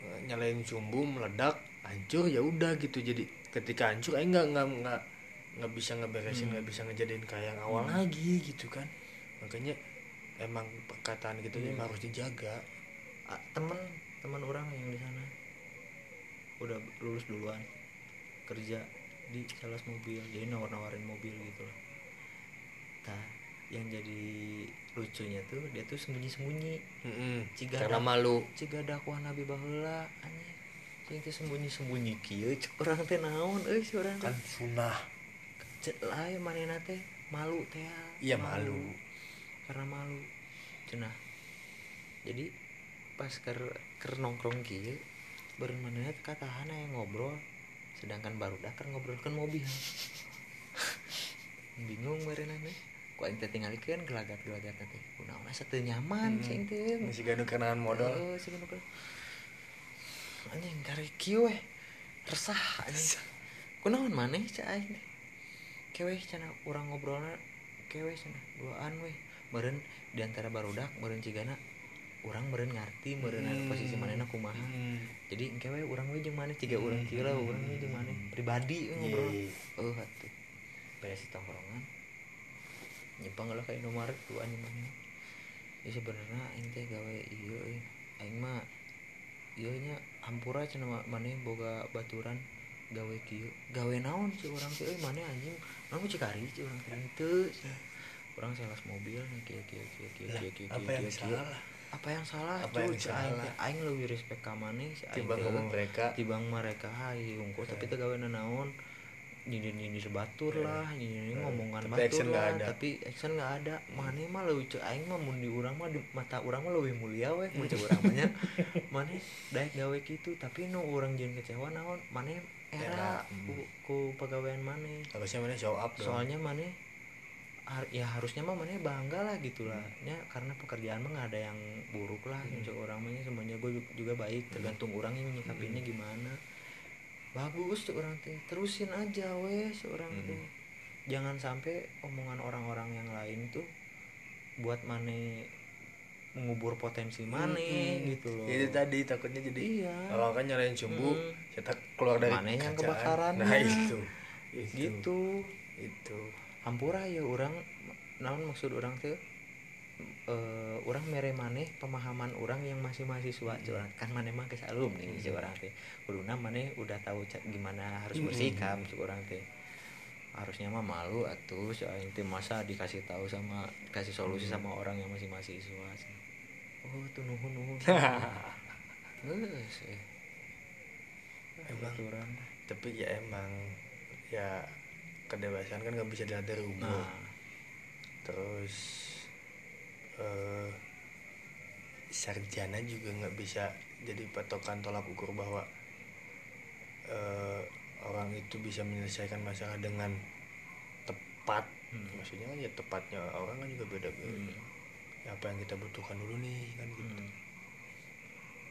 eh, nyalain sumbu meledak hancur ya udah gitu jadi ketika hancur aing nggak nggak nggak bisa ngeberesin Hmm. nggak bisa ngejadiin kayak yang awal Hmm. lagi gitu kan. Makanya emang perkataan gitu emang harus dijaga. Ah, temen teman orang yang di sana. Udah lulus duluan kerja di sales mobil jadi nawar nawarin mobil gitu lah nah yang jadi lucunya tuh dia tuh sembunyi sembunyi Mm-mm. Ciga karena malu. Jika dakwah nabi bahula anjing. Sembunyi sembunyi cek orang teh naon si orang kan sunah lain manehna teh malu teh iya malu. karena malu. Cenah jadi pas ker ker nongkrong kieu beren manehna teh katahan aya ngobrol sedangkan baru dakar ngobrolkan mobil. Bingung berenang teh. Kok aing teh tingalikeun gelagat-gelagat teh. Kunaon asa teu nyaman Hmm. cing teh. Masih gaduh kenangan modal. Heeh, sih kan, anjing kari kieu weh. Resah anjing. Kunaon maneh cai keweh cenah urang ngobrolna keweh cenah duaan weh. Meureun di antara barudak meureun cigana urang meureun ngarti meureun Hmm. posisi manehna kumaha. Hmm. jadi engke we urang we jeung maneh tiga urang kieu lah urang we jeung maneh. Pribadi ngobrol. Eueuh atuh. Beres di tongkrongan nyimpang lah ka Indomaret tuh anjing maneh ya sebenarnya aing teh gawe euy. Aing mah ieu nya hampura cenah ma- maneh boga baturan gawe kieu gawe naon sih urang teh? Euy maneh anjing. Naon cikari sih urang teh teu urang sales mobil kieu kieu kieu kieu kieu kieu apa yang salah? apa yang salah? Apa yang salah? teh aing lebih respect ka maneh si aing tiba teh. ngomong mereka. Tibang mereka hai unggul tapi teu gawe naon? Nyindir nyindir sebatur Eh, lah nyindir ngomongan batur lah. tapi action nggak ada. Mana mah leuwih ceu aing mah mun di urang mah di mata urang mah leuwih mulia weh mun ceu urang mah mana daek gawe kitu. Tapi nu urang jeung kecewa naon? Mana Era, era hmm. ku, ku pegawaian mana harusnya mana show up dong soalnya mana har- ya harusnya mah mana bangga lah gitu lah ya karena pekerjaan mah nggak ada yang buruk lah Hmm. hmm. orang mah nya semuanya gue juga baik tergantung orang yang nyikapinnya Hmm. gimana bagus tuh orang teh terusin aja weh seorang Hmm. teh jangan sampai omongan orang-orang yang lain tuh buat mana mengubur potensi mana Hmm. gitu loh itu tadi takutnya jadi iya kalau kan nyalain sumbu Hmm. kita keluar dari Mana yang kacaan. kebakarannya. nah itu itu gitu itu hampura ya orang naon maksud orang tuh eh orang mere maneh pemahaman orang yang masih mahasiswa Hmm. cuman kan maneh mah geus alumni nih orang teh kuduna maneh udah tahu gimana harus Hmm. bersikap cik orang teh harusnya mah malu atuh soal teh masa dikasih tahu sama kasih solusi Hmm. sama orang yang masih mahasiswa oh tuh nuhun nuhun Geus, eh. Emang. Gitu orang. tapi ya emang ya kedewasaan kan nggak bisa dilihat dari umur nah terus eh sarjana juga nggak bisa jadi patokan tolak ukur bahwa eh, orang itu bisa menyelesaikan masalah dengan tepat Hmm. maksudnya kan ya tepatnya orang kan juga beda beda Hmm. Ya, apa yang kita butuhkan dulu nih kan gitu. Hmm.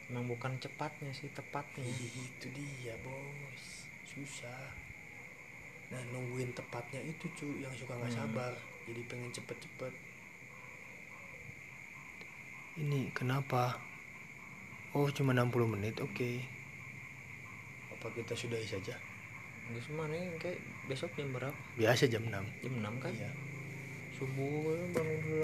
emang bukan cepatnya sih tepatnya. Itu dia bos. Susah. Nah nungguin tepatnya itu cu yang suka nggak Hmm. sabar jadi pengen cepet-cepet. Ini kenapa? Oh cuma 60 menit oke. Apa kita sudahi saja? Gus mana kayak besok jam berapa? Biasa jam 6 jam 6 kan? Iya. Subuh bangun dulu